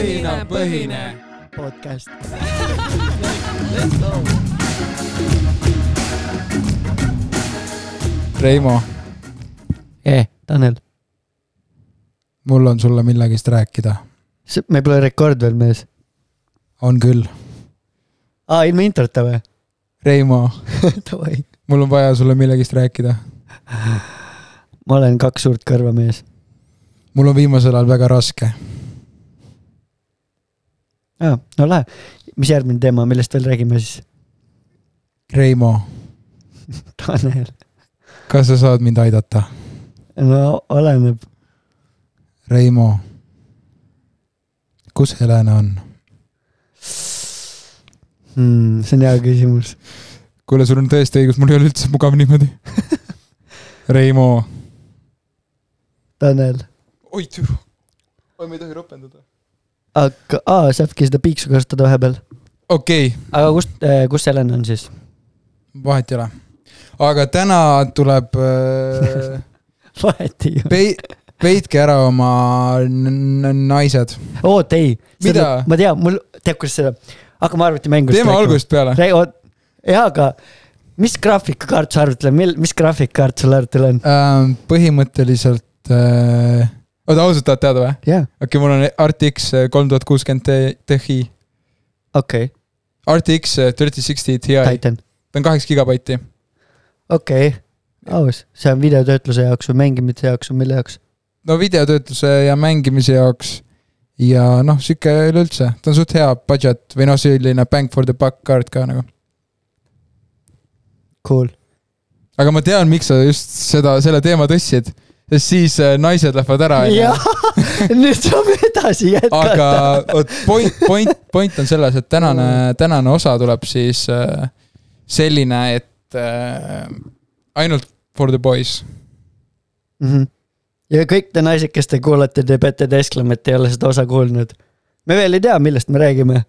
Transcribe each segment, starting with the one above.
põhine, põhine. podcast. Reimo, Eh, Tanel, mul on sulle millegist rääkida. meil pole rekord veel mees. on küll. aa, ilma introta või? Reimo, mul on vaja sulle millegist rääkida. ma olen kaks suurt kõrva mees. mul on viimasel ajal väga raske. aa, no lahe. mis järgmine teema, millest veel räägime siis? Reimo, Tanel, kas sa saad mind aidata? no oleneb. Reimo, kus Helena on? Hmm, see on hea küsimus. kuule, sul on tõesti õigus, mul ei ole üldse mugav niimoodi. Reimo. Tanel, oi oi, ma ei tohi ropendada. aga, aa, saabki seda piiksu kasutada vahepeal. okei okay,, aga kust, kus Helen on siis? vahet ei ole. aga täna tuleb äh, vahet ei ole. pei-, peitke ära oma naised. oot, ei. Mida? ma tean, mul, tead, kuidas seda, hakkame arvutimängust. teeme algusest peale. jaa, aga mis graafikakaart sa arvutil on, mil, mis graafikakaart sul arvutil on? Ähm, põhimõtteliselt äh,, oota ausalt tahad teada või? jaa, okei okay,, mul on RTX kolm tuhat kuuskümmend Ti, okei, RTX thirty sixty Ti, Titan, ta on kaheksa gigabaiti. okei, aus, see on videotöötluse jaoks või mängimise jaoks või mille jaoks? no videotöötluse ja mängimise jaoks. Ja noh, sihuke üleüldse, ta on suht hea budget või noh, selline bang for the buck kaart ka nagu. Cool, aga ma tean, miks sa just seda, selle teema tõstsid, sest siis äh, naised lähevad ära, jah, nüüd saame edasi aga jätkata. vot point, point, point on selles, et tänane, tänane osa tuleb siis äh, selline, et äh, ainult for the boys. Mhm. ja kõik te naised, kes te kuulate, te peate teesklema, et ei ole seda osa kuulnud. me veel ei tea, millest me räägime.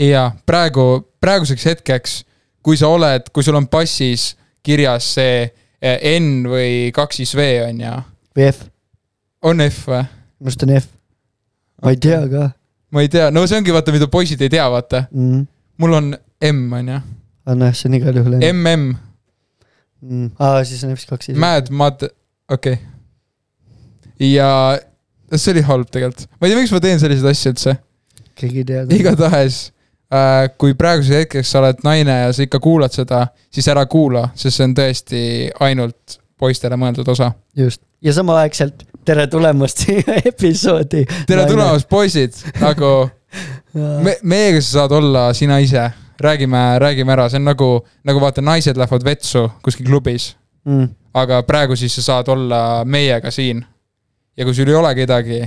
ja praegu, praeguseks hetkeks, kui sa oled, kui sul on passis kirjas see N või kaks siis V on ju, või F, on F või? minu arust on F. ma ei tea ka ma ei tea, no see ongi vaata, mida poisid ei tea, vaata. mm.. mul on M on ju, aga noh, see on igal juhul N. MM, Mm. aa, siis on F2 siis. Mad, Mad, okei okay.. ja see oli halb tegelikult, ma ei tea, miks ma teen selliseid asju üldse, keegi ei tea. igatahes kui praeguseks hetkeks sa oled naine ja sa ikka kuulad seda, siis ära kuula, sest see on tõesti ainult poistele mõeldud osa. just, ja samaaegselt tere tulemast siia episoodi. tere tulemast, poisid, nagu me, meiega sa saad olla sina ise, räägime, räägime ära, see on nagu, nagu vaata, naised lähevad vetsu kuskil klubis, mm.. aga praegu siis sa saad olla meiega siin. ja kui sul ei ole kedagi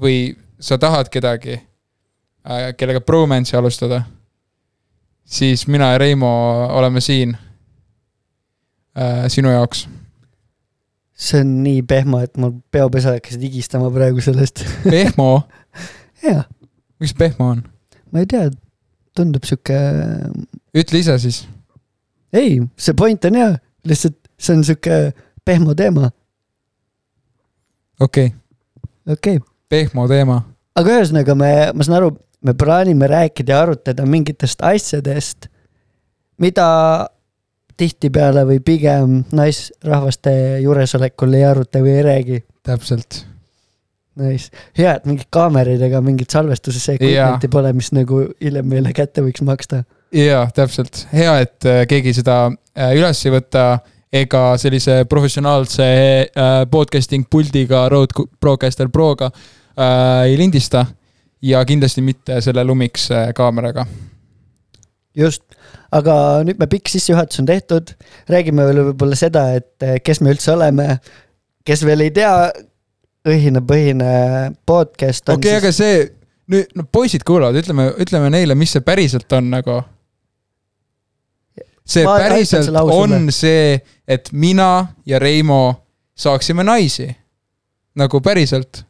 või sa tahad kedagi, kellega bromance'i alustada, siis mina ja Reimo oleme siin äh, sinu jaoks. see on nii pehmo, et mul peopesa hakkasid higistama praegu sellest. pehmo, jaa, miks pehmo on? ma ei tea, tundub sihuke, ütle ise siis. ei, see point on hea, lihtsalt see on sihuke pehmo teema, okei okay., okei okay.. pehmo teema. aga ühesõnaga me, ma saan aru, me plaanime rääkida ja arutleda mingitest asjadest, mida tihtipeale või pigem naisrahvaste juuresolekul ei aruta või ei räägi. täpselt. Nice, hea, et mingid kaameradega mingit salvestuse segmenti pole, mis nagu hiljem meile kätte võiks maksta. jaa, täpselt, hea, et äh, keegi seda äh, üles ei võta ega sellise professionaalse äh, podcasting puldiga Rode Procaster Proga äh, ei lindista ja kindlasti mitte selle Lumix äh, kaameraga. just, aga nüüd me pikk sissejuhatus on tehtud, räägime veel võib-olla seda, et eh, kes me üldse oleme, kes veel ei tea, õhinapõhine podcast on okei okay,, aga see nüüd, no poisid kuulavad, ütleme, ütleme neile, mis see päriselt on nagu. see Ma päriselt on see, et mina ja Reimo saaksime naisi. nagu päriselt,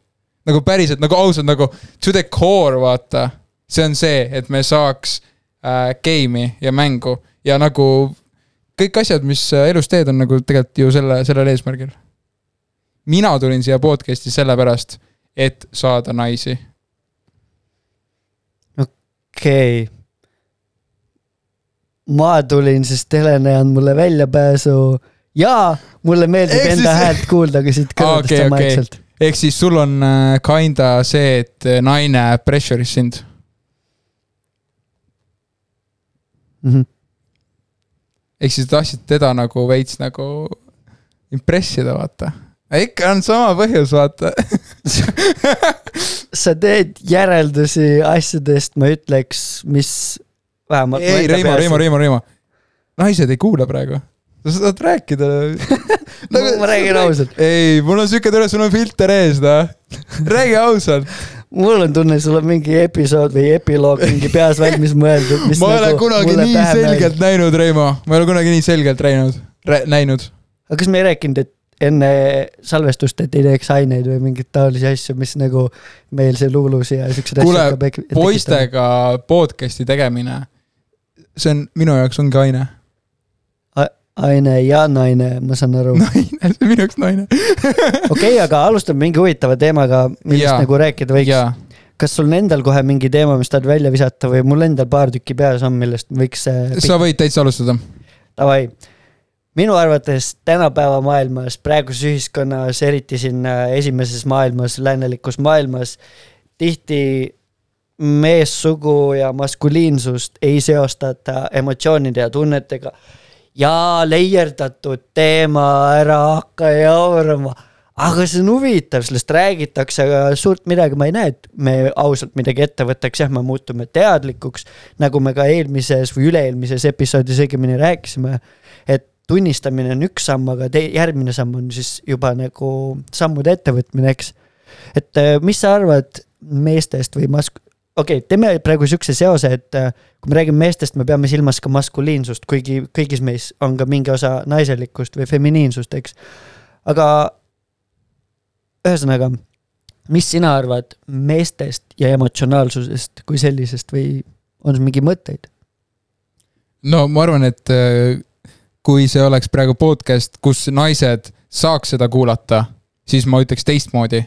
nagu päriselt nagu ausalt nagu to the core vaata. see on see, et me saaks äh, game'i ja mängu ja nagu kõik asjad, mis äh, elus teed, on nagu tegelikult ju selle, sellel eesmärgil. mina tulin siia podcast'i sellepärast, et saada naisi. okei okay. ma tulin, sest Helen ei andnud mulle väljapääsu ja mulle meeldib Ehk enda siis- häält kuulda ka siit kõrvadest okei, okei. samaaegselt. Ehk siis sul on äh, kinda see, et äh, naine pressure'is sind. Mhm. ehk siis tahtsid teda nagu veits nagu impress ida, vaata. ikka on sama põhjus, vaata. sa teed järeldusi asjadest, ma ütleks, mis vähemalt. ei, Reimo, Reimo, Reimo, Reimo. naised ei kuula praegu. sa saad rääkida ma räägin ausalt, ei, mul on siuke tunne, sul on filter ees, noh. räägi ausalt. mul on tunne, sul on mingi episood või epiloog mingi peas valmis mõeldud. ma ei ole kunagi nii selgelt näinud, Reimo. ma ei ole kunagi nii selgelt näinud, näinud. aga kas me ei rääkinud, et enne salvestust, et ei teeks aineid või mingeid taolisi asju, mis nagu meil see luulus ja siuksed Kuule, asjad. poistega podcast'i tegemine, see on minu jaoks ongi aine. Aine ja naine, ma saan aru. naine, see on minu jaoks naine. okei, aga alustame mingi huvitava teemaga, millest Jaa. nagu rääkida võiks. kas sul on endal kohe mingi teema, mis tahad välja visata või mul endal paar tükki peas on, millest võiks. sa võid täitsa alustada. Davai, minu arvates tänapäeva maailmas, praeguses ühiskonnas, eriti siin äh, esimeses maailmas, läänelikus maailmas, tihti meessugu ja maskuliinsust ei seostata emotsioonide ja tunnetega. Ja leierdatud teema, ära hakka jaurama. aga see on huvitav, sellest räägitakse, aga suurt midagi ma ei näe, et me ausalt midagi ette võtaks, jah, me muutume teadlikuks. nagu me ka eelmises või üle-eelmises episoodis õigemini rääkisime, et tunnistamine on üks samm, aga tei-, järgmine samm on siis juba nagu sammude ettevõtmine, eks. et mis sa arvad meestest või mask-, okei okay,, teeme praegu siukse seose, et äh, kui me räägime meestest, me peame silmas ka maskuliinsust, kuigi kõigis meis on ka mingi osa naiselikkust või feminiinsust, eks. aga ühesõnaga, mis sina arvad meestest ja emotsionaalsusest kui sellisest või on sul mingi mõtteid? no ma arvan, et äh, kui see oleks praegu podcast, kus naised saaks seda kuulata, siis ma ütleks teistmoodi.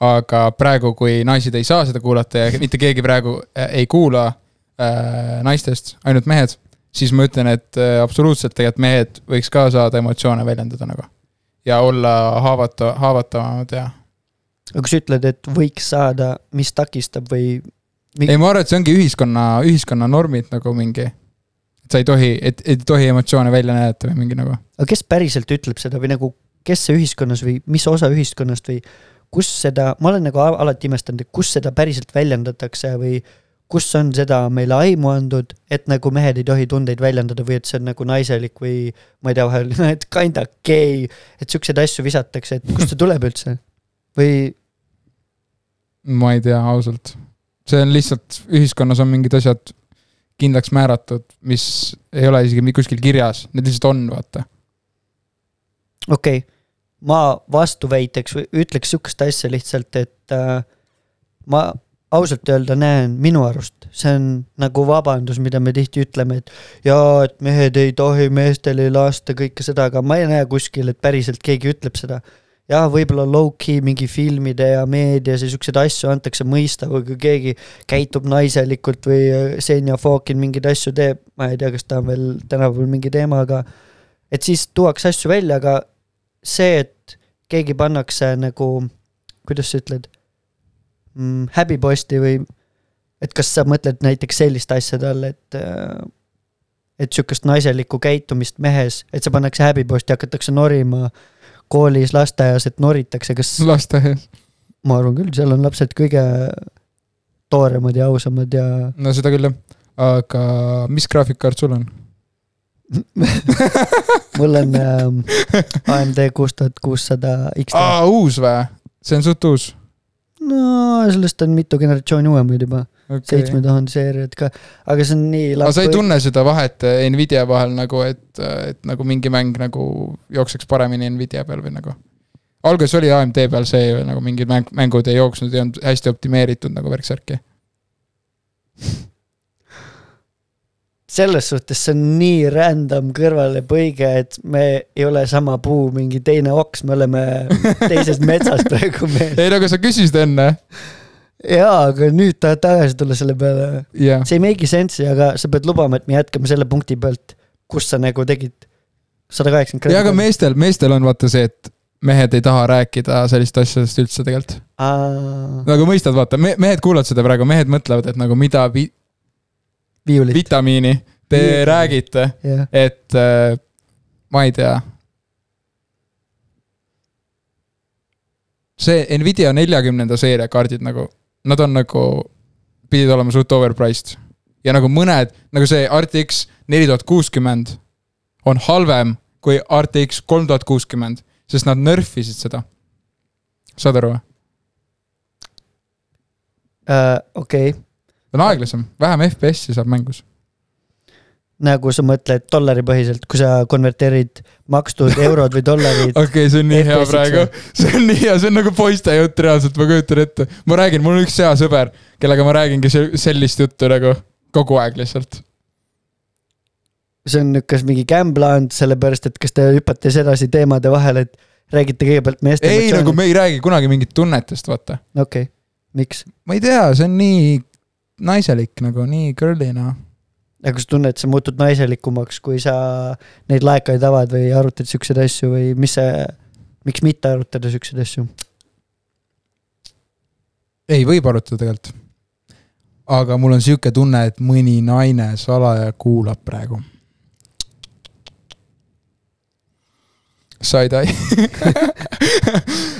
Aga praegu, kui naised ei saa seda kuulata ja mitte keegi praegu äh, ei kuula äh, naistest, ainult mehed, siis ma ütlen, et äh, absoluutselt tegelikult mehed võiks ka saada emotsioone väljendada nagu. ja olla haavata, haavatavamad ja. aga kui sa ütled, et võiks saada, mis takistab või? ei, ma arvan, et see ongi ühiskonna, ühiskonna normid nagu mingi. et sa ei tohi, et ei tohi emotsioone välja näidata või mingi nagu aga kes päriselt ütleb seda või nagu, kes see ühiskonnas või mis osa ühiskonnast või kus seda, ma olen nagu al- alati imestanud, et kus seda päriselt väljendatakse või kus on seda meile aimu andnud, et nagu mehed ei tohi tundeid väljendada või et see on nagu naiselik või ma ei tea, vahel, et kinda gei, et siukseid asju visatakse, et kust see tuleb üldse? või ma ei tea ausalt. see on lihtsalt, ühiskonnas on mingid asjad kindlaks määratud, mis ei ole isegi kuskil kirjas, need lihtsalt on, vaata. okei okay., ma vastuväiteks ütleks sihukest asja lihtsalt, et äh, ma ausalt öelda näen minu arust, see on nagu vabandus, mida me tihti ütleme, et jaa, et mehed ei tohi, meestel ei lasta kõike seda, aga ma ei näe kuskil, et päriselt keegi ütleb seda. jah, võib-olla low-key mingi filmide ja meedias ja siukseid asju antakse mõista, või kui keegi käitub naiselikult või äh, Senja Fokin mingeid asju teeb, ma ei tea, kas ta on veel tänapäeval mingi teema, aga et siis tuuakse asju välja, aga see, et keegi pannakse nagu, kuidas sa ütled mm,, häbiposti või et kas sa mõtled näiteks sellist asja talle, et äh, et sihukest naiselikku käitumist mehes, et see pannakse häbiposti, hakatakse norima koolis, lasteaias, et noritakse, kas, lasteaias. ma arvan küll, seal on lapsed kõige tooremad ja ausamad ja no seda küll jah. aga mis graafikkaart sul on? mul on ähm, AMD kuus tuhat kuussada X. aa, uus või? see on suht uus. no sellest on mitu generatsiooni uuemaid juba, seitsme okay.. tuhande seeriad ka, aga see on nii. aga sa ei tunne seda vahet eh, Nvidia vahel nagu, et, et nagu mingi mäng nagu jookseks paremini Nvidia peal või nagu? alguses oli AMD peal see nagu mingid mäng, mängud ei jooksnud, ei olnud hästi optimeeritud nagu värk-särki. selles suhtes see on nii random kõrvalepõige, et me ei ole sama puu, mingi teine oks, me oleme teises metsas praegu me. ei no aga sa küsisid enne. jaa, aga nüüd tahad tagasi tulla selle peale. jah, see ei make'i sense'i, aga sa pead lubama, et me jätkame selle punkti pealt, kus sa nagu tegid sada kaheksakümmend ja aga. meestel, meestel on vaata see, et mehed ei taha rääkida sellist asjadest üldse tegelikult. nagu mõistad, vaata me,, mehed kuulavad seda praegu, mehed mõtlevad, et nagu mida vi, viiulit, vitamiini te Viiulit. räägite, jah. et äh, ma ei tea. see Nvidia neljakümnenda seeria kaardid nagu, nad on nagu, pidid olema suht overpriced. ja nagu mõned, nagu see RTX neli tuhat kuuskümmend on halvem kui RTX kolm tuhat kuuskümmend, sest nad nerf isid seda. saad aru või? Äh, okei, ta on aeglasem, vähem FPS-i saab mängus. nagu sa mõtled dollaripõhiselt, kui sa konverteerid makstud eurod või dollarid. okei okay,, see on nii hea praegu, see on nii hea, see on nagu poiste jutt reaalselt, ma kujutan ette. ma räägin, mul on üks hea sõber, kellega ma räägingi se- sellist juttu nagu kogu aeg lihtsalt. see on nüüd kas mingi gamble olnud, sellepärast et kas te hüppate sedasi teemade vahele, et räägite kõigepealt meeste ei, nagu me ei räägi kunagi mingit tunnetest, vaata. okei okay., miks? ma ei tea, see on nii naiselik nagu, nii girly noh. aga kas tunned, sa muutud naiselikumaks, kui sa neid laekaid avad või arutad siukseid asju või mis see, miks mitte arutada siukseid asju? ei, võib arutada tegelikult. aga mul on sihuke tunne, et mõni naine salaja kuulab praegu. Side eye.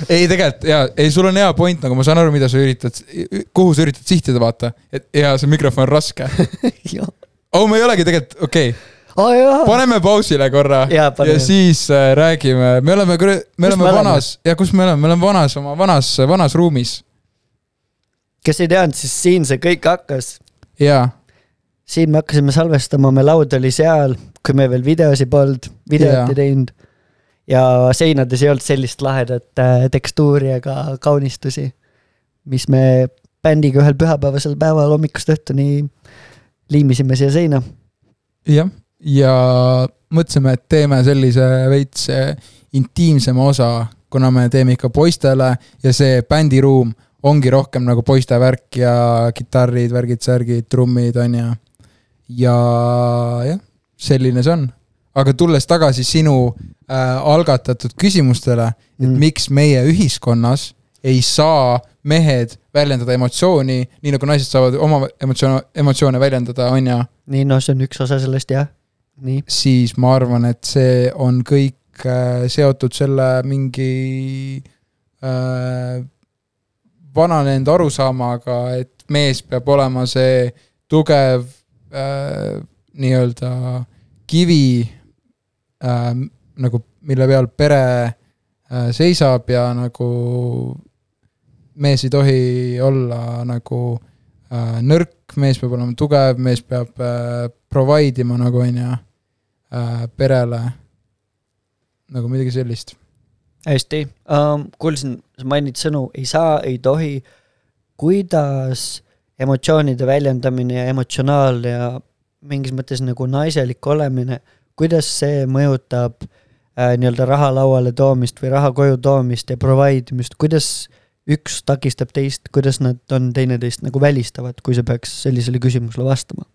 ei, tegelikult jaa, ei, sul on hea point, nagu ma saan aru, mida sa üritad, kuhu sa üritad sihtida, vaata. et ja see mikrofon on raske. jah, oh, me ei olegi tegelikult, okei okay., aa jaa, paneme pausile korra Jaa, ja, ja siis äh, räägime, me oleme, me Kus oleme me vanas ja kus me oleme, me oleme vanas, oma vanas, vanas ruumis kes ei teadnud, siis siin see kõik hakkas. ja siin me hakkasime salvestama, me laud oli seal, kui me veel videosi polnud, videot Jaa. ei teinud. Ja seinades ei olnud sellist lahedat äh, tekstuuri ega kaunistusi, mis me bändiga ühel pühapäevasel päeval hommikust õhtuni liimisime siia seina. jah, ja mõtlesime, et teeme sellise veits intiimsema osa, kuna me teeme ikka poistele ja see bändiruum ongi rohkem nagu poiste värk ja kitarrid, värgid, särgid, trummid on ju. ja jah, selline see on. Aga tulles tagasi sinu äh, algatatud küsimustele, et Mm. miks meie ühiskonnas ei saa mehed väljendada emotsiooni, nii nagu naised saavad oma emotsioone, emotsioone väljendada, on ju nii, noh, see on üks osa sellest jah, nii. siis ma arvan, et see on kõik äh, seotud selle mingi äh, vananenud arusaamaga, et mees peab olema see tugev äh, nii-öelda kivi äh, nagu, mille peal pere äh, seisab ja nagu mees ei tohi olla nagu äh, nõrk, mees peab olema tugev, mees peab äh, provide ima nagu on ju äh, perele. nagu midagi sellist. hästi um,, kuulsin, sa mainid sõnu ei saa, ei tohi. kuidas emotsioonide väljendamine ja emotsionaalne ja mingis mõttes nagu naiselik olemine, kuidas see mõjutab äh, nii-öelda raha lauale toomist või raha koju toomist ja provide imist, kuidas üks takistab teist, kuidas nad on teineteist nagu välistavad, kui sa peaks sellisele küsimusele vastama?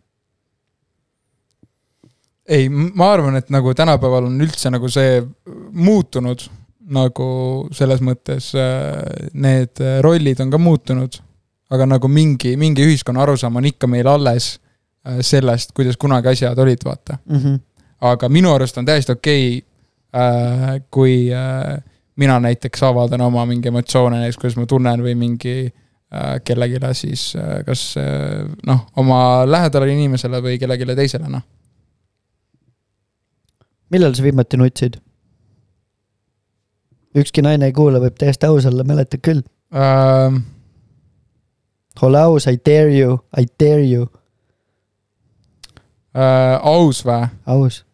ei, ma arvan, et nagu tänapäeval on üldse nagu see muutunud nagu selles mõttes äh, need äh, rollid on ka muutunud. aga nagu mingi, mingi ühiskonna arusaam on ikka meil alles äh, sellest, kuidas kunagi asjad olid, vaata. Mm -hmm. Aga minu arust on täiesti okei äh,, kui äh, mina näiteks avaldan oma mingi emotsioone, näiteks kuidas ma tunnen või mingi äh, kellelegi siis äh, kas äh, noh, oma lähedale inimesele või kellelegi teisele, noh. millal sa viimati nutsid? ükski naine ei kuula, võib täiesti aus olla, mäletad küll. Ähm, ole aus, I dare you, I dare you, äh, aus või? aus.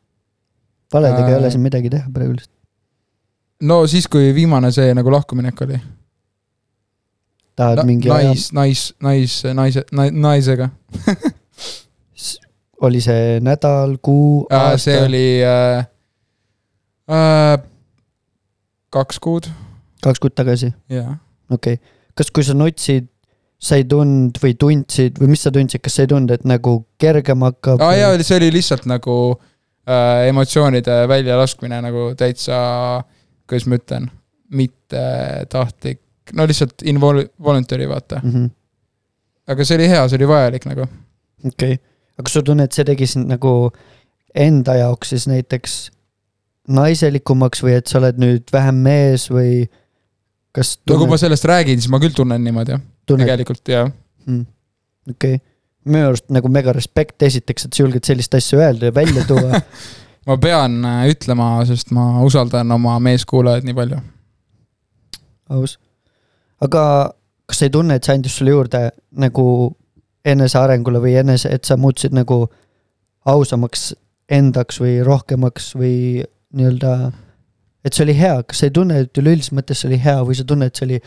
Valedega ei ole Äh. siin midagi teha praegu lihtsalt. no siis, kui viimane see nagu lahkuminek oli. tahad Na, mingi nais, nais, nais, naise, naisega. oli see nädal, kuu, Äh, see aasta, oli äh, äh, kaks kuud, kaks kuud tagasi, jaa. okei okay.. kas, kui sa nutsid, sa ei tundnud või tundsid või mis sa tundsid, kas sa ei tundnud, et nagu kergem hakkab aa jaa, see oli lihtsalt nagu äh, emotsioonide väljalaskmine nagu täitsa, kuidas ma ütlen, mitte tahtlik, no lihtsalt involuntary, vaata. mm -hmm. aga see oli hea, see oli vajalik nagu. okei okay., aga kas sa tunned, et see tegi sind nagu enda jaoks siis näiteks naiselikumaks või et sa oled nüüd vähem mees või kas no kui ma tunned, sellest räägin, siis ma küll tunnen niimoodi, tunned, tegelikult jah. okei okay., minu arust nagu mega respekt esiteks, et sa julged sellist asja öelda ja välja tuua ma pean äh, ütlema, sest ma usaldan oma meeskuulajaid nii palju. aus. aga kas sa ei tunne, et see andis sulle juurde nagu enesearengule või enese, et sa muutusid nagu ausamaks endaks või rohkemaks või nii-öelda, et see oli hea, kas sa ei tunne, et üleüldises mõttes see oli hea või sa tunned, et see oli,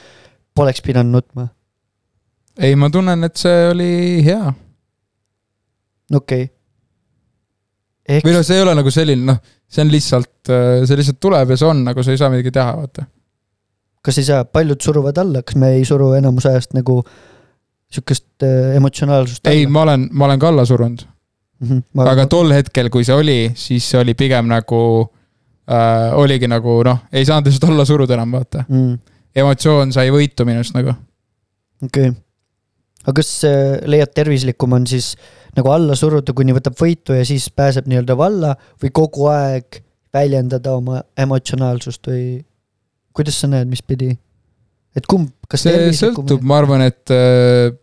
poleks pidanud nutma? ei, ma tunnen, et see oli hea. Okei okay.. ehk või noh, see ei ole nagu selline, noh, see on lihtsalt, see lihtsalt tuleb ja see on nagu, sa ei saa midagi teha, vaata. kas ei saa, paljud suruvad alla, kas me ei suru enamus ajast nagu sihukest äh, emotsionaalsust ei, ma olen, ma olen ka alla surunud, mm. -hmm, aga tol hetkel, kui see oli, siis see oli pigem nagu äh,, oligi nagu noh, ei saanud lihtsalt alla suruda enam, vaata. mm,. emotsioon sai võitu minust nagu. okei okay.. aga kas äh, leiad tervislikum on siis nagu alla suruda, kuni võtab võitu ja siis pääseb nii-öelda valla või kogu aeg väljendada oma emotsionaalsust või kuidas sa näed, mis pidi? et kumb, kas see sõltub, ma arvan, et äh,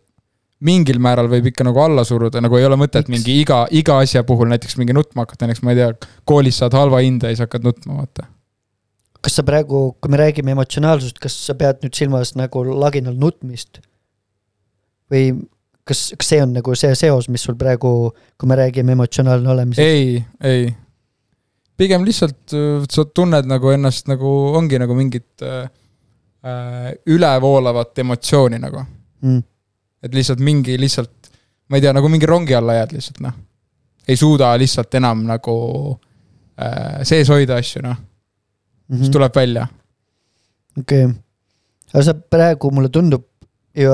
mingil määral võib ikka nagu alla suruda, nagu ei ole mõtet Miks? mingi iga, iga asja puhul näiteks mingi nutma hakata, näiteks ma ei tea, koolis saad halva hinde ja siis hakkad nutma, vaata. kas sa praegu, kui me räägime emotsionaalsust, kas sa pead nüüd silmas nagu laginal nutmist? või kas, kas see on nagu see seos, mis sul praegu, kui me räägime emotsionaalne olemisest? ei, ei. pigem lihtsalt äh, sa tunned nagu ennast nagu ongi nagu mingit äh, äh, ülevoolavat emotsiooni nagu. Mm. et lihtsalt mingi lihtsalt, ma ei tea, nagu mingi rongi alla jääd lihtsalt noh. ei suuda lihtsalt enam nagu äh, sees hoida asju noh, siis -hmm. tuleb välja. okei okay., aga sa praegu mulle tundub ja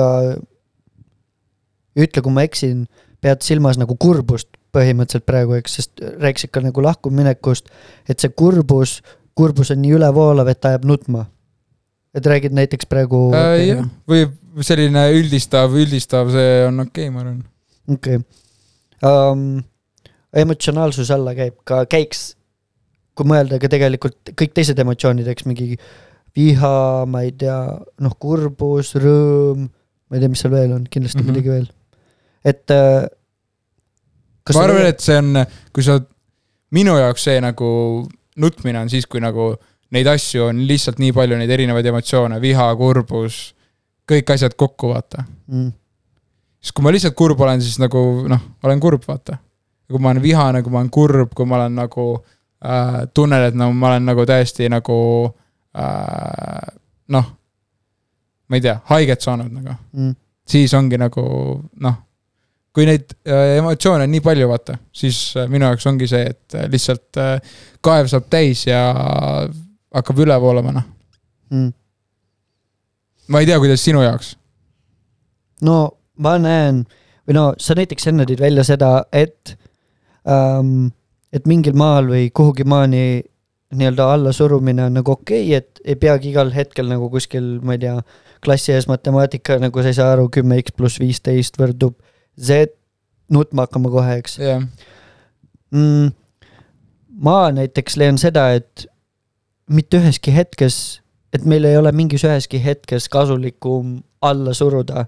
ütle, kui ma eksin, pead silmas nagu kurbust põhimõtteliselt praegu, eks, sest rääkisid ka nagu lahkuminekust, et see kurbus, kurbus on nii ülevoolav, et ajab nutma. et räägid näiteks praegu Äh, jah, või selline üldistav, üldistav, see on okei okay,, ma arvan. okei okay. um,. emotsionaalsuse alla käib ka, käiks, kui mõelda ka tegelikult kõik teised emotsioonid, eks mingi viha, ma ei tea, noh, kurbus, rõõm, ma ei tea, mis seal veel on, kindlasti mm. -hmm. midagi veel. Et äh, ma arvan, et see on, kui sa, minu jaoks see nagu nutmine on siis, kui nagu neid asju on lihtsalt nii palju, neid erinevaid emotsioone, viha, kurbus, kõik asjad kokku, vaata. mm, siis kui ma lihtsalt kurb olen, siis nagu noh, olen kurb, vaata. kui ma olen vihane, kui ma olen kurb, kui ma olen nagu äh,, tunnen, et no ma olen nagu täiesti nagu äh, noh, ma ei tea, haiget saanud nagu, mm, siis ongi nagu noh, kui neid äh, emotsioone on nii palju, vaata, siis äh, minu jaoks ongi see, et äh, lihtsalt kaev saab täis ja hakkab üle voolama, noh. mm. ma ei tea, kuidas sinu jaoks. no ma näen või no sa näiteks enne tõid välja seda, et ähm,, et mingil maal või kuhugi maani nii-öelda allasurumine on nagu okei okay,, et ei peagi igal hetkel nagu kuskil, ma ei tea, klassi ees matemaatika, nagu sa ei saa aru, kümme X pluss viisteist võrdub Z nutma hakkama kohe, eks jah, mm,. ma näiteks leian seda, et mitte üheski hetkes, et meil ei ole mingis üheski hetkes kasulikum alla suruda.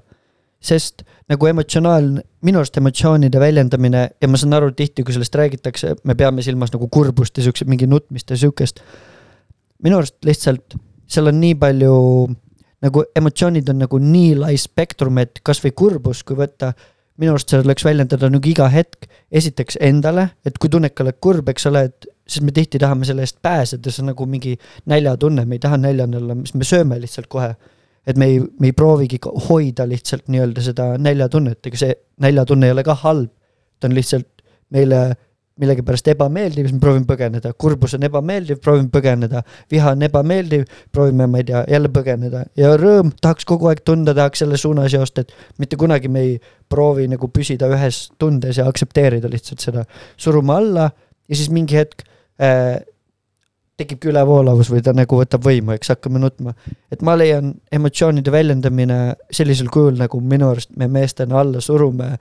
sest nagu emotsionaalne, minu arust emotsioonide väljendamine ja ma saan aru, tihti kui sellest räägitakse, me peame silmas nagu kurbust ja siukse mingi nutmist ja siukest. minu arust lihtsalt seal on nii palju nagu emotsioonid on nagu nii lai spektrum, et kasvõi kurbus, kui võtta minu arust seda tuleks väljendada nagu iga hetk, esiteks endale, et kui tunned, oled kurb, eks ole, et siis me tihti tahame selle eest pääseda, see on nagu mingi näljatunne, me ei taha näljane olla, siis me sööme lihtsalt kohe. et me ei, me ei proovigi hoida lihtsalt nii-öelda seda näljatunnet, ega see näljatunne ei ole ka halb. ta on lihtsalt meile millegipärast ebameeldiv, siis ma proovin põgeneda, kurbus on ebameeldiv, proovin põgeneda, viha on ebameeldiv, proovime, ma ei tea, jälle põgeneda. Ja rõõm tahaks kogu aeg tunda, tahaks selle suunas joosta, et mitte kunagi me ei proovi nagu püsida ühes tundes ja aktsepteerida lihtsalt seda, surume alla. Ja siis mingi hetk äh, tekibki ülevoolavus või ta nagu võtab võimu, eks hakkame nutma. et ma leian emotsioonide väljendamine sellisel kujul, nagu minu arust me meestena alla surume,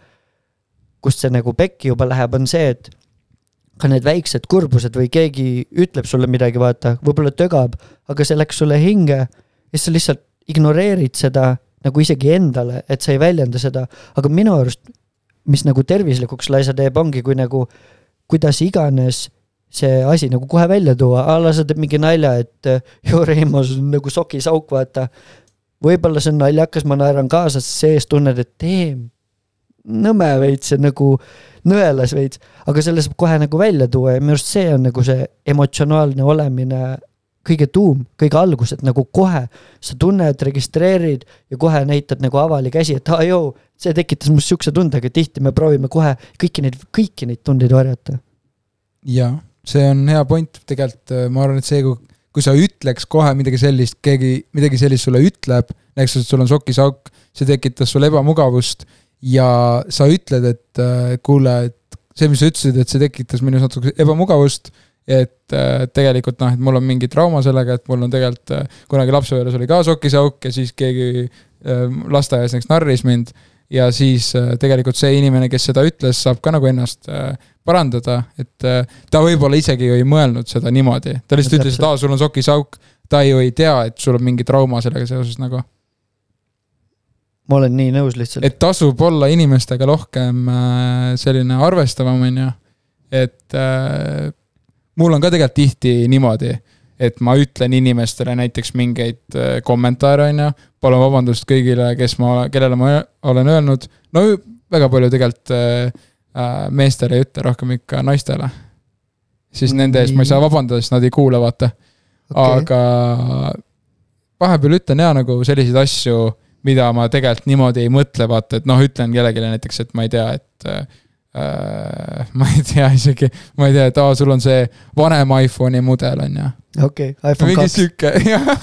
kust see nagu pekki juba läheb, on see, et ka need väiksed kurbused või keegi ütleb sulle midagi, vaata, võib-olla tögab, aga see läks sulle hinge ja siis sa lihtsalt ignoreerid seda nagu isegi endale, et sa ei väljenda seda, aga minu arust, mis nagu tervislikuks laisa teeb, ongi kui nagu kuidas iganes see asi nagu kohe välja tuua, a la sa teed mingi nalja, et äh, joo Reimo, sul on nagu sokis auk, vaata. võib-olla see on naljakas, ma naeran kaasa, sees tunned, et teem nõme veits ja nagu nõelas veits, aga selle saab kohe nagu välja tuua ja minu arust see on nagu see emotsionaalne olemine kõige tuum, kõige algus, et nagu kohe sa tunned, registreerid ja kohe näitad nagu avali käsi, et aa joo, see tekitas must siukse tunde, aga tihti me proovime kohe kõiki neid, kõiki neid tundeid varjata. jaa, see on hea point, tegelikult äh, ma arvan, et see, kui, kui sa ütleks kohe midagi sellist, keegi midagi sellist sulle ütleb, näiteks, sul on sokis auk, see tekitas sulle ebamugavust ja sa ütled, et äh, kuule, et see, mis sa ütlesid, et see tekitas minus natuke ebamugavust, et äh, tegelikult noh, et mul on mingi trauma sellega, et mul on tegelikult äh, kunagi lapsepõlves oli ka sokis auk ja siis keegi lasteaias näiteks narris mind. Ja siis tegelikult see inimene, kes seda ütles, saab ka nagu ennast parandada, et ta võib-olla isegi ju ei mõelnud seda niimoodi, ta lihtsalt ütles, et aa, sul on sokis auk, ta ju ei tea, et sul on mingi trauma sellega seoses nagu. Ma olen nii nõus lihtsalt. et tasub olla inimestega rohkem äh, selline arvestavam, on ju. et äh, mul on ka tegelikult tihti niimoodi, et ma ütlen inimestele näiteks mingeid äh, kommentaare, on ju, palun vabandust kõigile, kes ma, kellele ma olen öelnud, no väga palju tegelikult äh, äh, meestele ei ütle, rohkem ikka naistele. siis nende eest ma ei saa vabandada, sest nad ei kuula, vaata Okei. aga vahepeal ütlen ja nagu selliseid asju, mida ma tegelikult niimoodi ei mõtle, vaata, et noh, ütlen kellelegi näiteks, et ma ei tea, et äh, ma ei tea isegi, ma ei tea, et aa, sul on see vanem iPhone'i mudel, on ju. okei, iPhone mingi kaks, sihuke,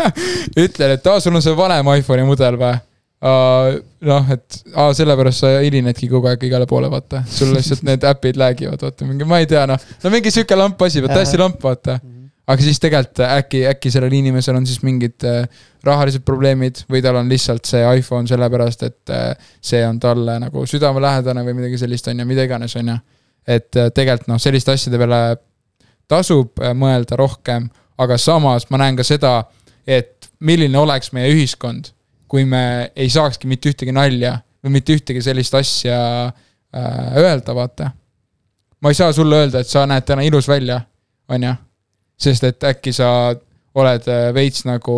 ütlen, et aa, sul on see vanem iPhone'i mudel või? noh, et aa, sellepärast sa hilinedki kogu aeg igale poole, vaata. sul lihtsalt need äpid läägivad, vaata, mingi, ma ei tea, noh. no mingi sihuke lamp asi, hästi lamp, vaata. Aga siis tegelikult äkki, äkki sellel inimesel on siis mingid äh, rahalised probleemid või tal on lihtsalt see iPhone sellepärast, et äh, see on talle nagu südamelähedane või midagi sellist, on ju, mida iganes, on ju. et äh, tegelikult noh, selliste asjade peale tasub äh, mõelda rohkem, aga samas ma näen ka seda, et milline oleks meie ühiskond, kui me ei saakski mitte ühtegi nalja või mitte ühtegi sellist asja äh, öelda, vaata. ma ei saa sulle öelda, et sa näed täna ilus välja, on ju sest et äkki sa oled äh, veits nagu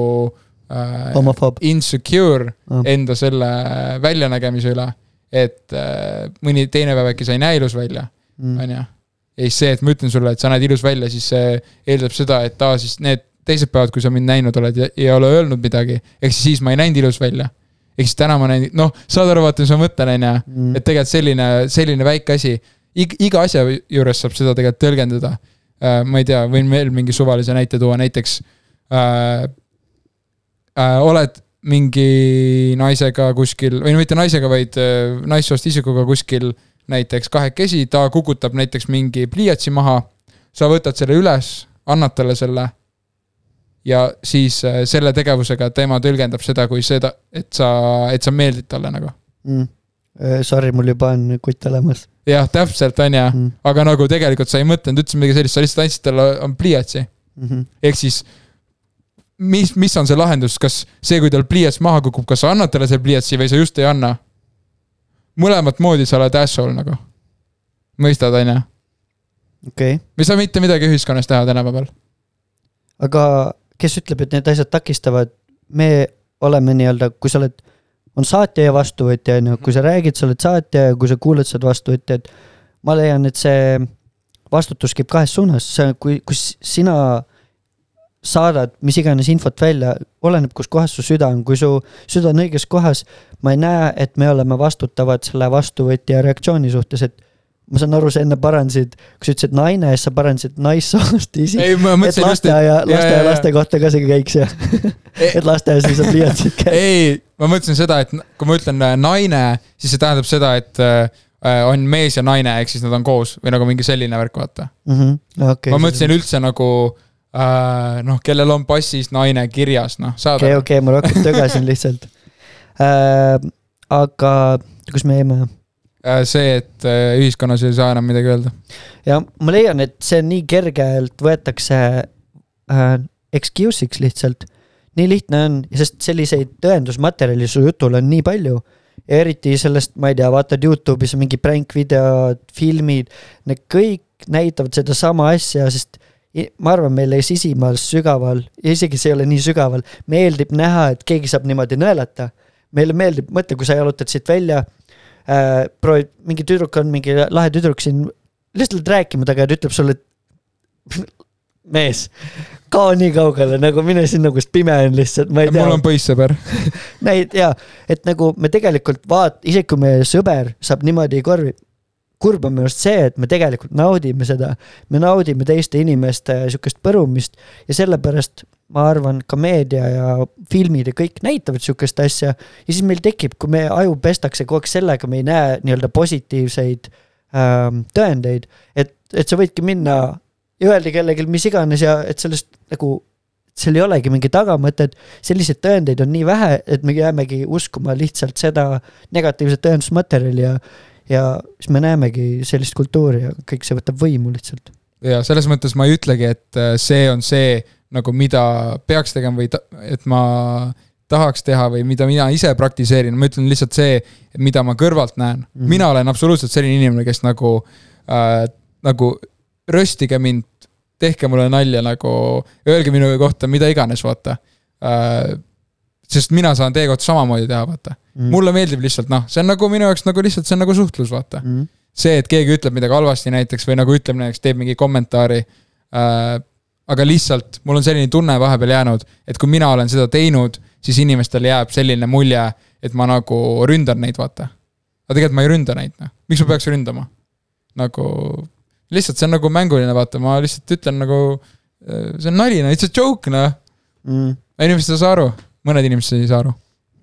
äh, homofoob. insecure Ah. enda selle väljanägemise üle. et äh, mõni teine päev äkki sa ei näe ilus välja, Mm. on ju. ja siis see, et ma ütlen sulle, et sa näed ilus välja, siis see eeldab seda, et aa, siis need teised päevad, kui sa mind näinud oled ja ei ole öelnud midagi, ehk siis siis ma ei näinud ilus välja. ehk siis täna ma näin, noh, saad aru, vaata, mis ma mõtlen, on ju Mm. et tegelikult selline, selline väike asi, iga asja juures saab seda tegelikult tõlgendada. Ma ei tea, võin veel mingi suvalise näite tuua, näiteks äh, äh, oled mingi naisega kuskil või no mitte naisega, vaid äh, naissoost isikuga kuskil näiteks kahekesi, ta kukutab näiteks mingi pliiatsi maha, sa võtad selle üles, annad talle selle ja siis äh, selle tegevusega tema tõlgendab seda kui seda, et sa, et sa meeldid talle nagu. Mm. Äh, Sorry, mul juba on kutt olemas jah, täpselt, on ju mm.. aga nagu tegelikult sa ei mõtelnud üldse midagi sellist, sa lihtsalt andsid talle on pliiatsi. Mm -hmm. ehk siis mis, mis on see lahendus, kas see, kui tal pliiats maha kukub, kas sa annad talle selle pliiatsi või sa just ei anna? mõlemat moodi sa oled asshole nagu. mõistad, on ju? okei okay., me ei saa mitte midagi ühiskonnas teha tänapäeval. aga kes ütleb, et need asjad takistavad, me oleme nii-öelda, kui sa oled, on saatja ja vastuvõtja, on ju, kui sa räägid, sa oled saatja ja kui sa kuulad, sa oled vastuvõtja, et ma leian, et see vastutus käib kahes suunas, see, kui, kus sina saadad mis iganes infot välja, oleneb, kus kohas su süda on, kui su süda on õiges kohas, ma ei näe, et me oleme vastutavad selle vastuvõtja reaktsiooni suhtes, et ma saan aru, sa enne parandasid, kui sa ütlesid naine, siis sa parandasid naissoost ma et lasteaia, et. lasteaialaste kohta ka see käiks ja, et lasteaias ei saa pliiatsit kätte. ei, ma mõtlesin seda, et kui ma ütlen äh, naine, siis see tähendab seda, et äh, on mees ja naine, ehk siis nad on koos või nagu mingi selline värk, vaata. okei, ma mõtlesin üldse nagu äh, noh, kellel on passis naine kirjas, noh, saad okei, aru. okei, ma rohkem tögasin lihtsalt äh,. aga kus me jäime? Äh, see, et äh, ühiskonnas ei saa enam midagi öelda. ja ma leian, et see nii kergelt võetakse äh, excuse'iks lihtsalt. nii lihtne on, sest selliseid tõendusmaterjali su jutul on nii palju. eriti sellest, ma ei tea, vaatad Youtube'is mingi pränkvideod, filmid, need kõik näitavad sedasama asja, sest ma arvan, meile sisimal sügaval isegi see ei ole nii sügaval, meeldib näha, et keegi saab niimoodi nõelata. meile meeldib, mõtle, kui sa jalutad siit välja äh,, proovid, mingi tüdruk on mingi lahe tüdruk siin lihtsalt rääkima taga ja ta ütleb sulle, et mees, kao nii kaugele, nagu mine sinna, kus pime on lihtsalt, ma ei tea mul on. poissõber. näid ja, et nagu me tegelikult vaat-, isegi kui meie sõber saab niimoodi korvi, kurb on minu arust see, et me tegelikult naudime seda, me naudime teiste inimeste sihukest põrumist ja sellepärast ma arvan, ka meedia ja filmid ja kõik näitavad sihukest asja ja siis meil tekib, kui meie aju pestakse kogu aeg sellega, me ei näe nii-öelda positiivseid ähm, tõendeid, et, et sa võidki minna ja öelda kellelgi mis iganes ja et sellest nagu seal ei olegi mingi tagamõtet, selliseid tõendeid on nii vähe, et me jäämegi uskuma lihtsalt seda negatiivset tõendusmaterjali ja ja siis me näemegi sellist kultuuri ja kõik see võtab võimu lihtsalt. ja selles mõttes ma ei ütlegi, et äh, see on see nagu, mida peaks tegema või ta, et ma tahaks teha või mida mina ise praktiseerin, ma ütlen lihtsalt see, mida ma kõrvalt näen mm. -hmm. mina olen absoluutselt selline inimene, kes nagu äh,, nagu röstige mind, tehke mulle nalja nagu, öelge minu kohta mida iganes, vaata äh,. sest mina saan teie kohta samamoodi teha, vaata mm.. mulle meeldib lihtsalt noh, see on nagu minu jaoks nagu lihtsalt see on nagu suhtlus, vaata mm.. see, et keegi ütleb midagi halvasti näiteks või nagu ütleb näiteks, teeb mingi kommentaari äh,. aga lihtsalt mul on selline tunne vahepeal jäänud, et kui mina olen seda teinud, siis inimestel jääb selline mulje, et ma nagu ründan neid, vaata. aga tegelikult ma ei ründa neid, noh, miks ma peaks ründama? nagu lihtsalt see on nagu mänguline, vaata, ma lihtsalt ütlen nagu, see on nali, no it's a joke, noh. Mm. inimesed ei saa aru, mõned inimesed ei saa aru.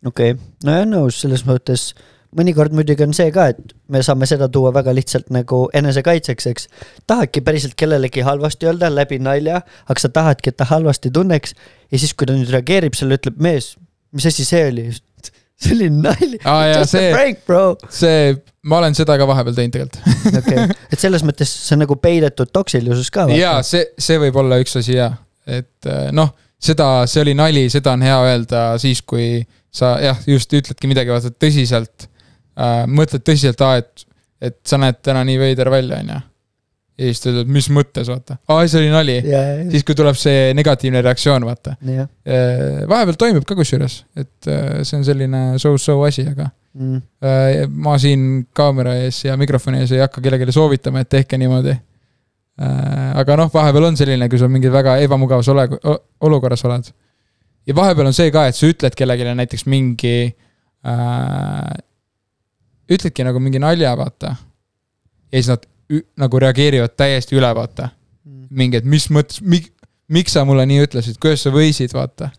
Okei okay., nojah, nõus selles mõttes. mõnikord muidugi on see ka, et me saame seda tuua väga lihtsalt nagu enesekaitseks, eks. tahadki päriselt kellelegi halvasti öelda läbi nalja, aga sa tahadki, et ta halvasti tunneks. ja siis, kui ta nüüd reageerib sellele, ütleb mees, mis asi see oli? see oli nali. jaa, Just a see, prank, bro. see, ma olen seda ka vahepeal teinud tegelikult. okei, et selles mõttes see on nagu peidetud toksilisus ka. jaa, see, see võib olla üks asi jaa, et äh, noh, seda, see oli nali, seda on hea öelda siis, kui sa jah, just ütledki midagi, vaata tõsiselt äh,, mõtled tõsiselt, aa, et, et sa näed täna nii veider välja, onju. ja siis ta ütleb, mis mõttes, vaata, aa, see oli nali. ja, siis, kui tuleb see negatiivne reaktsioon, vaata. jah. vahepeal toimib ka kusjuures, et äh, see on selline so-so asi, aga Mm. äh, ma siin kaamera ees ja mikrofoni ees ei hakka kellelegi soovitama, et tehke niimoodi. aga noh, vahepeal on selline, kui sa mingi väga ebamugavas ole-, olukorras oled. Ja vahepeal on see ka, et sa ütled kellelegi näiteks mingi äh,, ütledki nagu mingi nalja, vaata. ja siis nad ü- nagu reageerivad täiesti üle, vaata. mingi, et mis mõttes, mi-, miks sa mulle nii ütlesid, kuidas sa võisid, vaata.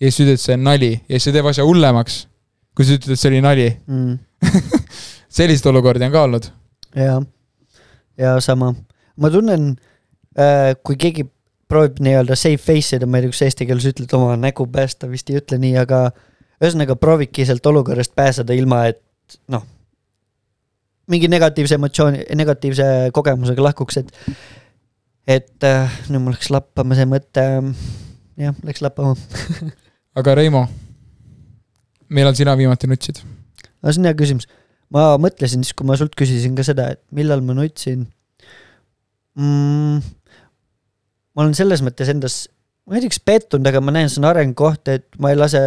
ja siis ütled, see on nali ja siis see teeb asja hullemaks, kui sa ütled, et see oli nali. Mm. selliseid olukordi on ka olnud. ja, ja sama, ma tunnen äh,, kui keegi proovib nii-öelda safe face ida, ma ei tea, kuidas eesti keeles ütled, oma nägu päästa, vist ei ütle nii, aga ühesõnaga proovidki sealt olukorrast pääseda ilma, et noh, mingi negatiivse emotsiooni, negatiivse kogemusega lahkuks, et et äh, nüüd mul läks lappama see mõte, jah, läks lappama. aga Reimo, millal sina viimati nutsid? aga see on hea küsimus. ma mõtlesin siis, kui ma sult küsisin ka seda, et millal ma nutsin mm,. Ma olen selles mõttes endas, ma ei tea, kas pettunud, aga ma näen, see on arengukoht, et ma ei lase.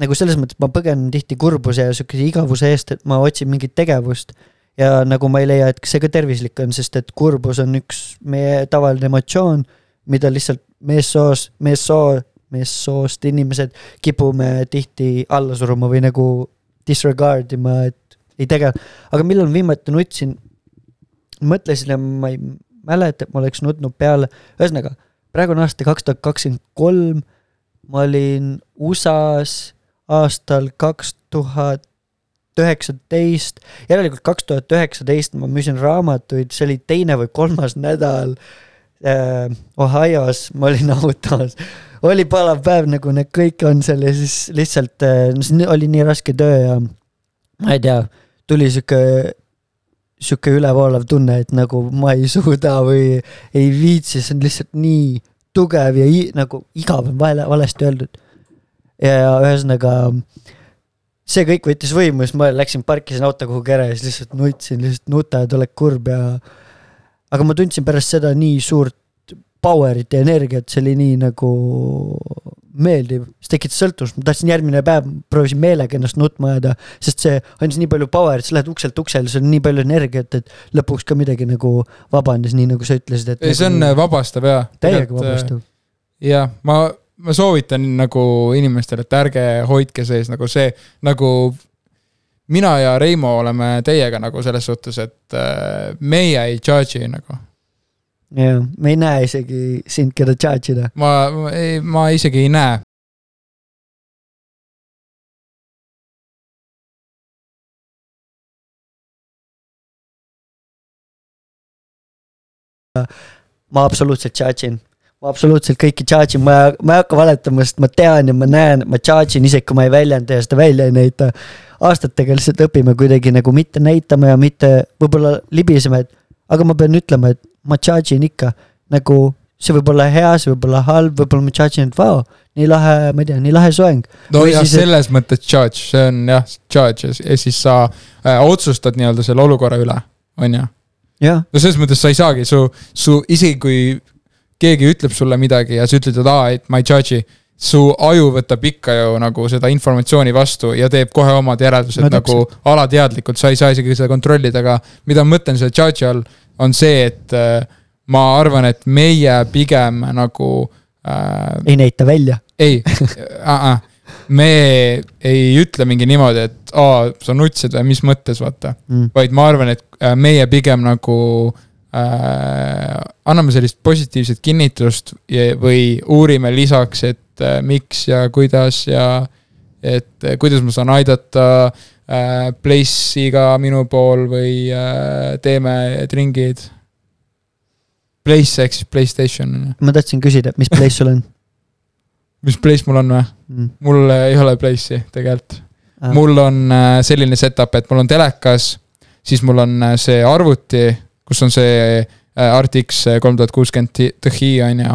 nagu selles mõttes ma põgenen tihti kurbuse ja sihukese igavuse eest, et ma otsin mingit tegevust. ja nagu ma ei leia, et see ka tervislik on, sest et kurbus on üks meie tavaline emotsioon, mida lihtsalt meessoos, meessoo, meessoost inimesed kipume tihti alla suruma või nagu disregard ima, et ei tegele, aga millal viimati nutsin, mõtlesin ja ma ei mäleta, et ma oleks nutnud peale, ühesõnaga, praegu on aasta kaks tuhat kakskümmend kolm, ma olin USA-s aastal kaks tuhat üheksateist, järelikult kaks tuhat üheksateist ma müüsin raamatuid, see oli teine või kolmas nädal äh, Ohio's, ma olin autos, oli palav päev, nagu need kõik on seal ja siis lihtsalt äh, oli nii raske töö ja ma ei tea, tuli sihuke sihuke ülevoolav tunne, et nagu ma ei suuda või ei viitsi, see on lihtsalt nii tugev ja nagu igav on vale, valesti öeldud. ja ühesõnaga see kõik võttis võimu, siis ma läksin, parkisin auto kuhugi ära ja siis lihtsalt nutsin, lihtsalt nuta ja oled kurb ja aga ma tundsin pärast seda nii suurt power'it ja energiat, see oli nii nagu meeldiv, see tekitas sõltuvust, ma tahtsin järgmine päev, proovisin meelega ennast nutma ajada, sest see andis nii palju power'it, sa lähed ukselt uksele, sul on nii palju energiat, et lõpuks ka midagi nagu vabandas, nii nagu sa ütlesid, et ei, see on nagu, vabastav jaa. täiega vabastav. jah, ma, ma soovitan nagu inimestele, et ärge hoidke sees nagu see, nagu mina ja Reimo oleme teiega nagu selles suhtes, et äh, meie ei judge'i nagu. jah, me ei näe isegi sind, keda charge ida. ma, ei, ma isegi ei näe. ma absoluutselt charge in, ma absoluutselt kõiki charge in, ma, ma ei hakka valetama, sest ma tean ja ma näen, ma charge in isegi kui ma ei väljenda ja seda välja ei näita. aastatega lihtsalt õpime kuidagi nagu mitte näitama ja mitte võib-olla libisema, et aga ma pean ütlema, et ma charge in ikka nagu see võib olla hea, see võib olla halb, võib-olla ma charge in, et vau, nii lahe, ma ei tea, nii lahe soeng. no Või jah, siis, et- selles mõttes judge, see on jah, judge ja siis sa äh, otsustad nii-öelda selle olukorra üle, on ju. no selles mõttes sa ei saagi, su, su isegi kui keegi ütleb sulle midagi ja sa ütled, et aa, et ma ei judge'i. su aju võtab ikka ju nagu seda informatsiooni vastu ja teeb kohe omad järeldused No nagu alateadlikult, sa ei saa isegi seda kontrollida, aga mida ma mõtlen selle judge'i all, on see, et äh, ma arvan, et meie pigem nagu äh, ei näita välja. ei äh,, äh, me ei ütle mingi niimoodi, et aa, sa nutsid või mis mõttes, vaata Mm. vaid ma arvan, et äh, meie pigem nagu äh, anname sellist positiivset kinnitust ja, või uurime lisaks, et äh, miks ja kuidas ja et kuidas ma saan aidata äh, Place'iga minu pool või äh, teeme tringid. Place ehk siis Playstation on ju, ma tahtsin küsida, mis place sul on mis Place mul on või? mm.? mul ei ole Place'i tegelikult Ah. mul on äh, selline setup, et mul on telekas, siis mul on äh, see arvuti, kus on see äh, RTX kolm tuhat kuuskümmend Ti on ju.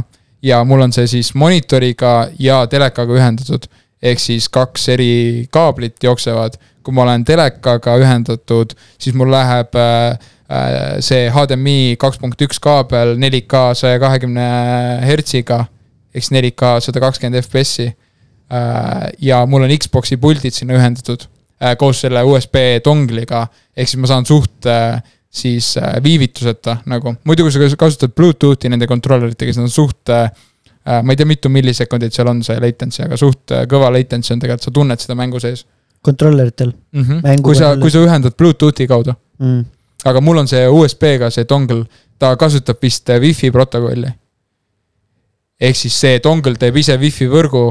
ja mul on see siis monitoriga ja telekaga ühendatud. ehk siis kaks eri kaablit jooksevad. Kui ma olen telekaga ühendatud, siis mul läheb äh, äh, see HDMI kaks punkt üks kaabel 4K saja kahekümne hertsiga siis 4K sada kakskümmend FPS-i Äh, ja mul on Xbox'i puldid sinna ühendatud koos selle USB dongliga, ehk siis ma saan suht siis viivituseta nagu, muidu kui sa kasutad Bluetoothi nende kontrolleritega, siis nad on suht ma ei tea, mitu millisekundit seal on see latency, aga suht kõva latency on tegelikult, sa tunned seda mängu sees kontrolleritel mm. -hmm. Kui sa, kontroller- kui sa ühendad Bluetoothi kaudu, mm.. aga mul on see USB-ga see dongle, ta kasutab vist äh, wifi protokolli. ehk siis see dongle teeb ise wifi võrgu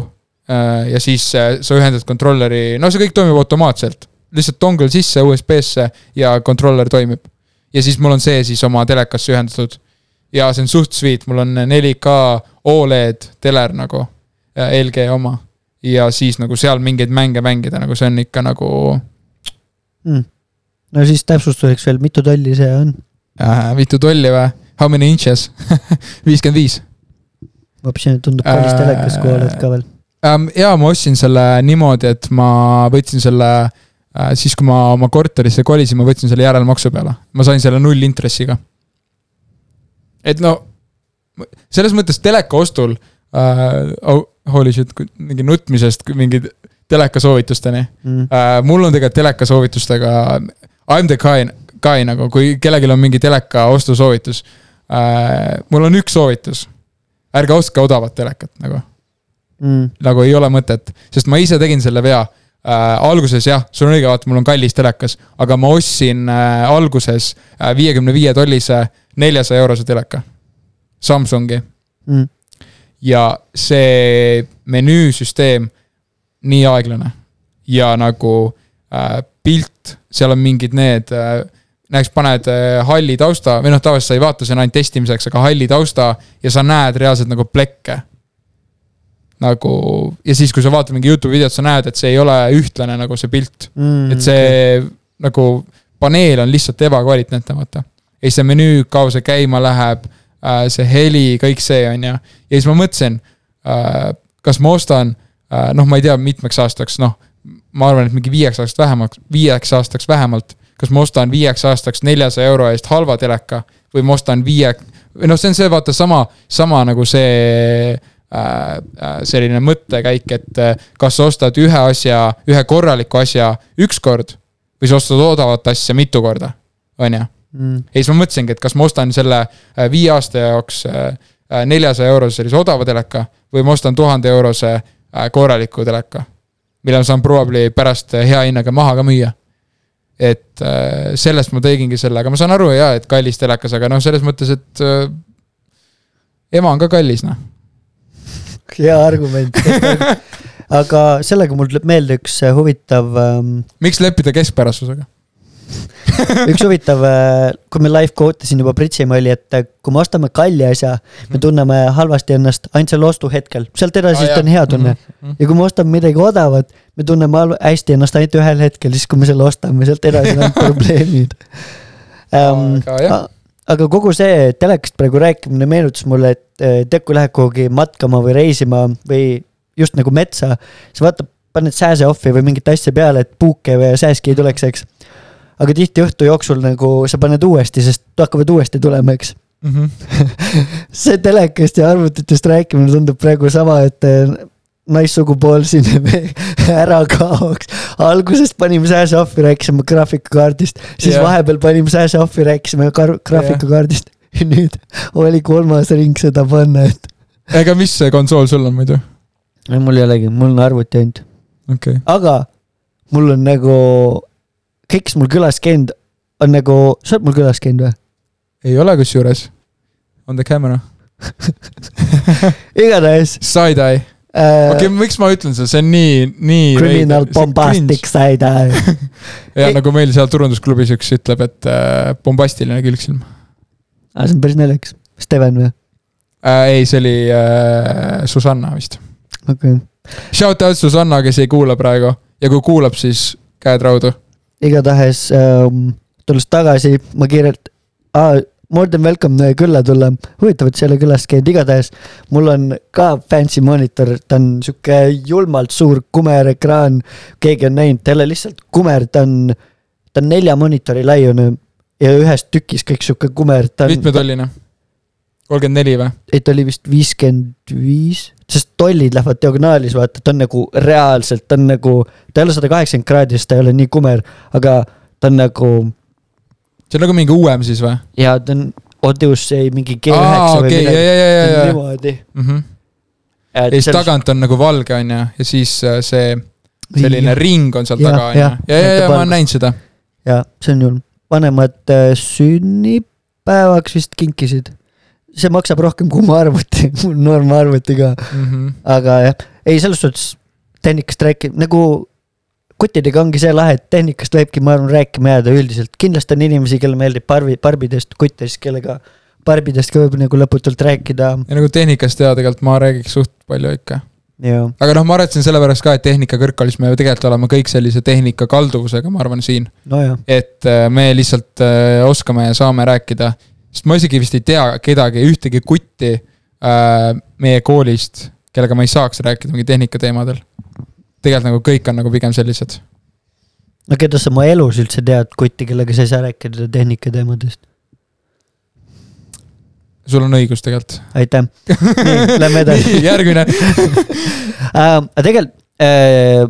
äh, ja siis äh, sa ühendad kontrolleri, no see kõik toimub automaatselt. lihtsalt dongle sisse USB-sse ja kontroller toimib. ja siis mul on see siis oma telekasse ühendatud. ja see on suht sweet, mul on 4K Oled teler nagu, LG oma. Ja siis nagu seal mingeid mänge mängida, nagu see on ikka nagu Mm. no siis täpsustuseks veel, mitu tolli see on? äh, mitu tolli või? How many inches? viiskümmend viis. hoopis tundub kallis Äh, telekas, kui oled ka veel. Ähm, ja ma ostsin selle niimoodi, et ma võtsin selle äh, siis, kui ma oma korterisse kolisin, ma võtsin selle järelmaksu peale, ma sain selle nullintressiga. et no selles mõttes teleka ostul oh, holy shit, mingi nutmisest mingi teleka soovitusteni Mm. äh,. mul on tegelikult teleka soovitustega, I m the guy, guy nagu, kui kellelgi on mingi teleka ostusoovitus äh,. mul on üks soovitus, ärge ostke odavat telekat nagu Mm. nagu ei ole mõtet, sest ma ise tegin selle vea. äh, alguses jah, sul on õige, vaata, mul on kallis telekas, aga ma ostsin äh, alguses viiekümne viie tollise neljasaja eurose teleka. Samsungi mm.. Ja see menüüsüsteem nii aeglane ja nagu äh, pilt, seal on mingid need äh,, näiteks paned äh, halli tausta või noh, tavaliselt sa ei vaata, see on ainult testimiseks, aga halli tausta ja sa näed reaalselt nagu plekke. nagu ja siis, kui sa vaatad mingi Youtube'i videot, sa näed, et see ei ole ühtlane nagu see pilt, Mm, et see nagu paneel on lihtsalt ebakvaliteetne, vaata. ja siis see menüü, kaua see käima läheb, see heli, kõik see on ju. ja siis ma mõtlesin, kas ma ostan, noh, ma ei tea, mitmeks aastaks, noh. ma arvan, et mingi viieks aastaks vähemalt, viieks aastaks vähemalt. kas ma ostan viieks aastaks neljasaja euro eest halva teleka või ma ostan viie, või noh, see on see vaata sama, sama nagu see äh, äh, selline mõttekäik, et äh, kas sa ostad ühe asja, ühe korraliku asja üks kord või sa ostad odavat asja mitu korda, on ju. mm.. ja siis ma mõtlesingi, et kas ma ostan selle äh, viie aasta jaoks neljasaja eurose sellise odava teleka või ma ostan tuhande eurose äh, korraliku teleka. mille ma saan probably pärast äh, hea hinnaga maha ka müüa. et äh, sellest ma tegingi selle, aga ma saan aru ja, et kallis telekas, aga noh, selles mõttes, et äh, ema on ka kallis, noh. hea argument. aga sellega mul tuleb meelde üks äh, huvitav ähm, miks leppida keskpärasusega? üks huvitav, kui me live quote isin juba Pritsimaa oli, et äh, kui me ostame kalli asja, me tunneme halvasti ennast ainult selle ostu hetkel, sealt edasi ah, on hea tunne. Mhm. ja kui me ostame midagi odavat, me tunneme hästi ennast ainult ühel hetkel, siis kui me selle ostame, sealt edasi on ainult probleemid um,. Aga aga kogu see telekast praegu rääkimine meenutas mulle, et eh, tead, kui lähed kuhugi matkama või reisima või just nagu metsa, siis vaata, paned sääse off'i või mingit asja peale, et puuke või sääski ei tuleks, eks. Aga tihti õhtu jooksul nagu sa paned uuesti, sest hakkavad uuesti tulema, eks Mhm. see telekast ja arvutitest rääkimine tundub praegu sama, et eh, naissugupool siin ära kaoks. alguses panime sääse ohvi, rääkisime graafikakaardist, siis yeah. vahepeal panime sääse ohvi, rääkisime graafikakaardist ja nüüd oli kolmas ring seda panna, et. ega mis see konsool sul on muidu? mul ei olegi, mul on arvuti ainult, okei okay., aga mul on nagu, kes mul külas käinud, on nagu, sa oled mul külas käinud või? ei ole kusjuures. On the camera. igatahes Side-eye. äh, okei okay,, miks ma ütlen seda, see on nii, nii. criminal bombastic side eye. ja Ei- nagu meil seal turundusklubis üks ütleb, et äh, bombastiline külgsilm aa, see on päris naljakas. Steven või? äh,. ei, see oli äh, Susanna vist. okei okay., Shout out Susanna, kes ei kuula praegu ja kui kuulab, siis käed raudu. Igatahes ähm, tulles tagasi, ma kiirelt ah,, more than welcome külla tulla. huvitav, et sa ei ole külas käinud, igatahes mul on ka fancy monitor, ta on sihuke julmalt suur kumerekraan. keegi on näinud, ta ei ole lihtsalt kumer, ta on, ta on nelja monitori laiune ja ühes tükis kõik sihuke kumer, mitmetolline? Kolmkümmend neli või? ei, ta oli vist viiskümmend viis, sest tollid lähevad diagonaalis, vaata, ta on nagu reaalselt, ta on nagu, ta ei ole sada kaheksakümmend kraadi, sest ta ei ole nii kumer, aga ta on nagu see on nagu mingi uuem siis või? ja ta on Odyssey mingi G9 aa, või ja, midagi. ja, ja, ja, ja. niimoodi. ja siis tagant on nagu valge, on ju, ja siis äh, see selline ring on seal Jah, taga, on ju. jah. ja, ja, ja ma Valgus. olen näinud seda. ja see on julm, vanemad äh, sünnipäevaks vist kinkisid. See maksab rohkem kui mu arvuti, mul noorm arvuti ka, Mhm. aga jah, ei selles suhtes tehnikast rääkida, nagu kuttidega ongi see lahe, et tehnikast võibki, ma arvan, rääkima jääda üldiselt, kindlasti on inimesi, kellele meeldib barbi, barbidest kutte, siis kellega barbidest ka võib nagu lõputult rääkida ja nagu tehnikast ja tegelikult ma räägiks suht palju ikka. aga noh, ma arvasin sellepärast ka, et tehnika kõrgkoolis me ju tegelikult oleme kõik sellise tehnika kalduvusega, ma arvan, siin. nojah, et äh, me lihtsalt äh, oskame ja saame rääkida, sest ma isegi vist ei tea kedagi, ühtegi kutti äh, meie koolist, kellega ma ei saaks rääkida mingi tehnika teemadel. tegelikult nagu kõik on nagu pigem sellised. no keda sa oma elus üldse tead, kutti, kellega sa ei saa rääkida tehnika teemadest? sul on õigus tegelikult. aitäh, nii, lähme edasi. järgmine. aga tegelikult äh,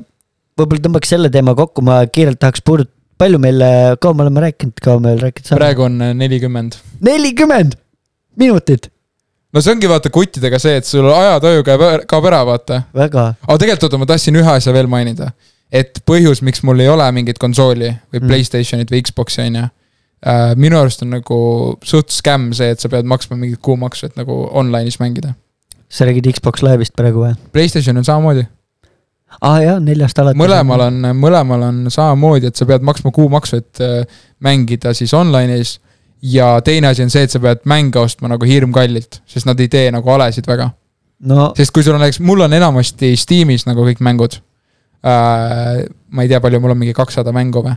võib-olla tõmbaks selle teema kokku, ma kiirelt tahaks puudutada, palju meil, kaua me oleme rääkinud, kaua meil rääkida saame? praegu on äh, nelikümmend. nelikümmend minutit, no see ongi vaata kuttidega see, et sul ajataju käib, kaob ära, vaata. väga, aga tegelikult oota, ma tahtsin ühe asja veel mainida. et põhjus, miks mul ei ole mingit konsooli või Mm. Playstationit või Xbox'i on ju. minu arust on nagu suht skämm see, et sa pead maksma mingit kuumaksu, et nagu online'is mängida. sa räägid Xbox Live'ist praegu või? Playstation on samamoodi, aa ah, jaa, neljast alates. mõlemal on, mõlemal on samamoodi, et sa pead maksma kuumaksu, et äh, mängida siis online'is. ja teine asi on see, et sa pead mänge ostma nagu hirmkallilt, sest nad ei tee nagu alesid väga. no sest kui sul on näiteks, mul on enamasti Steamis nagu kõik mängud äh,. ma ei tea, palju mul on mingi kakssada mängu või.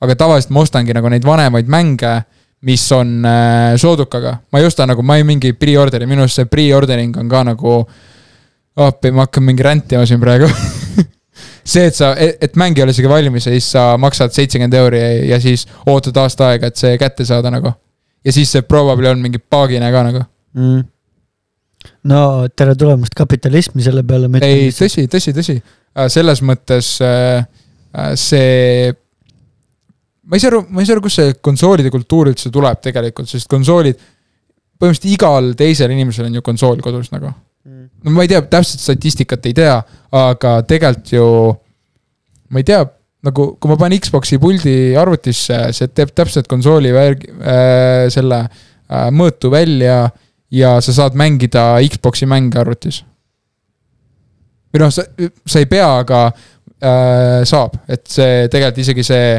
aga tavaliselt ma ostangi nagu neid vanemaid mänge, mis on äh, soodukaga. ma ei osta nagu, ma ei mingi pre-order'i, minu arust see pre-ordering on ka nagu. appi, ma hakkan mingi rändima siin praegu see, et sa, et mäng ei ole isegi valmis ja siis sa maksad seitsekümmend euri ja siis ootad aasta aega, et see kätte saada nagu. ja siis see probably on mingi paagine ka nagu. mm.. no tere tulemast kapitalismi selle peale. ei, tõsi, tõsi, tõsi. selles mõttes äh, äh, see. ma ei saa aru, ma ei saa aru, kust see konsoolide kultuur üldse tuleb tegelikult, sest konsoolid. põhimõtteliselt igal teisel inimesel on ju konsool kodus nagu. No ma ei tea, täpset statistikat ei tea, aga tegelikult ju. ma ei tea, nagu kui ma panen Xbox'i puldi arvutisse, see teeb täpselt konsooli värg- äh,, selle äh, mõõtu välja ja sa saad mängida Xbox'i mänge arvutis või noh, sa, sa ei pea, aga äh, saab, et see tegelikult isegi see.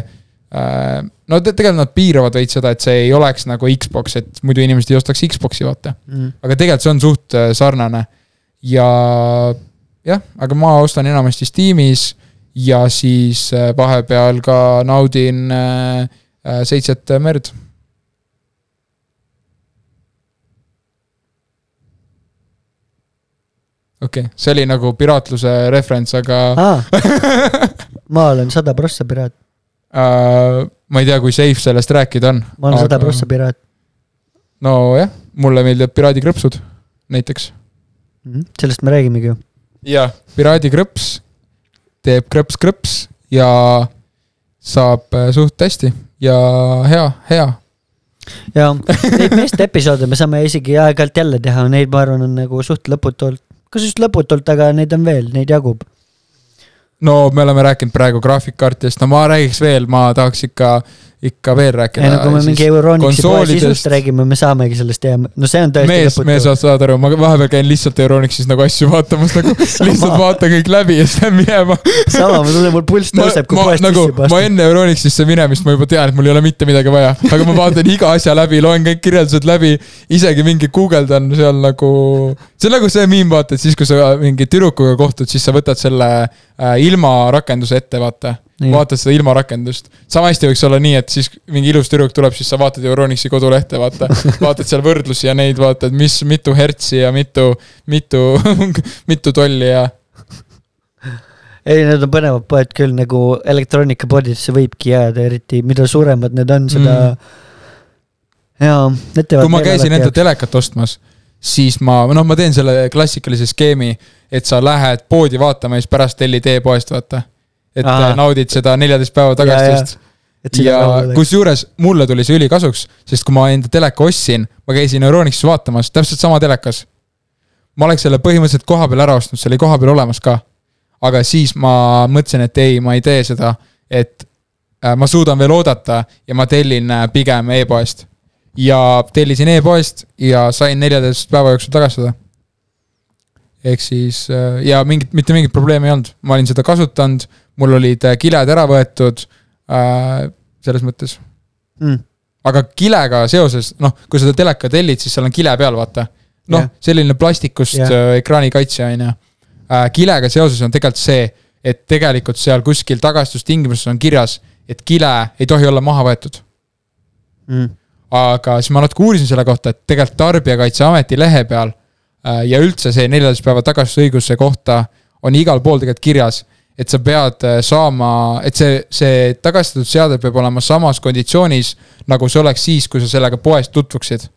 No te- tegelikult nad piiravad veits seda, et see ei oleks nagu Xbox, et muidu inimesed ei ostaks Xbox'i, vaata. mm.. aga tegelikult see on suht äh, sarnane. ja jah, aga ma ostan enamasti Steamis ja siis äh, vahepeal ka naudin äh, äh, Seitset merd. okei okay., see oli nagu piraatluse referents, aga aa, ma olen sada prossa piraat, äh, ma ei tea, kui safe sellest rääkida on. ma olen sada prossa piraat nojah, mulle meeldivad piraadikrõpsud näiteks. mm. -hmm. sellest me räägimegi ju. jah, piraadikrõps teeb krõps-krõps ja saab äh, suht hästi ja hea, hea. ja neid meeste episoode me saame isegi aeg-ajalt jälle teha, neid ma arvan, on nagu suht lõputult, kas just lõputult, aga neid on veel, neid jagub. No me oleme rääkinud praegu graafikkaartidest, no ma räägiks veel, ma tahaks ikka, ikka veel rääkida. ei no kui me mingi Euronixi poe sisust räägime, me saamegi sellest teha, no see on tõesti mees, mees, lõputu. saad aru, ma vahepeal käin lihtsalt Euronixis nagu asju vaatamas nagu lihtsalt vaatan kõik läbi ja siis lähen minema. sama, mul tunneb, mul pulss ma, tõuseb, kui ma, poest nagu, sisse ma pasta. enne Euronixisse minemist ma juba tean, et mul ei ole mitte midagi vaja, aga ma vaatan iga asja läbi, loen kõik kirjeldused läbi, isegi mingi guugeldan seal nagu. see on nagu see miim, vaata, et siis, kui sa mingi tüdrukuga kohtud, siis sa võtad selle äh, ilma rakenduse ette, vaata. Nii. vaatad seda ilma rakendust. sama hästi võiks olla nii, et siis mingi ilus tüdruk tuleb, siis sa vaatad Euronixi kodulehte, vaata. vaatad seal võrdlusi ja neid vaatad, mis, mitu hertsi ja mitu, mitu, mitu tolli ja ei, need on põnevad poed küll, nagu elektroonikapoodidesse võibki jääda, eriti mida suuremad need on, seda mm.. jaa, need teevad. kui ma käisin enda. telekat ostmas, siis ma, noh, ma teen selle klassikalise skeemi, et sa lähed poodi vaatama ja siis pärast tellid e-poest, vaata. Et. Aha. naudid seda neljateist päeva tagastust. ja kusjuures mulle tuli see ülikasuks, sest kui ma enda teleka ostsin, ma käisin Euronixis vaatamas, täpselt sama telekas. ma oleks selle põhimõtteliselt koha peal ära ostnud, see oli koha peal olemas ka. aga siis ma mõtlesin, et ei, ma ei tee seda, et äh, ma suudan veel oodata ja ma tellin äh, pigem e-poest. ja tellisin e-poest ja sain neljateist päeva jooksul tagastada. Ehk siis äh, ja mingit, mitte mingit probleemi ei olnud, ma olin seda kasutanud, mul olid äh, kiled ära võetud äh, selles mõttes. mm.. aga kilega seoses, noh, kui seda teleka tellid, siis seal on kile peal, vaata. noh Jah., selline plastikust yeah. ekraanikaitse on ju. kilega seoses on tegelikult see, et tegelikult seal kuskil tagastustingimustes on kirjas, et kile ei tohi olla maha võetud. Mm. aga siis ma natuke uurisin selle kohta, et tegelikult Tarbijakaitseameti lehe peal äh, ja üldse see neljateist päeva tagastusõiguse kohta on igal pool tegelikult kirjas, et sa pead äh, saama, et see, see tagastatud seade peab olema samas konditsioonis, nagu see oleks siis, kui sa sellega poes tutvuksid.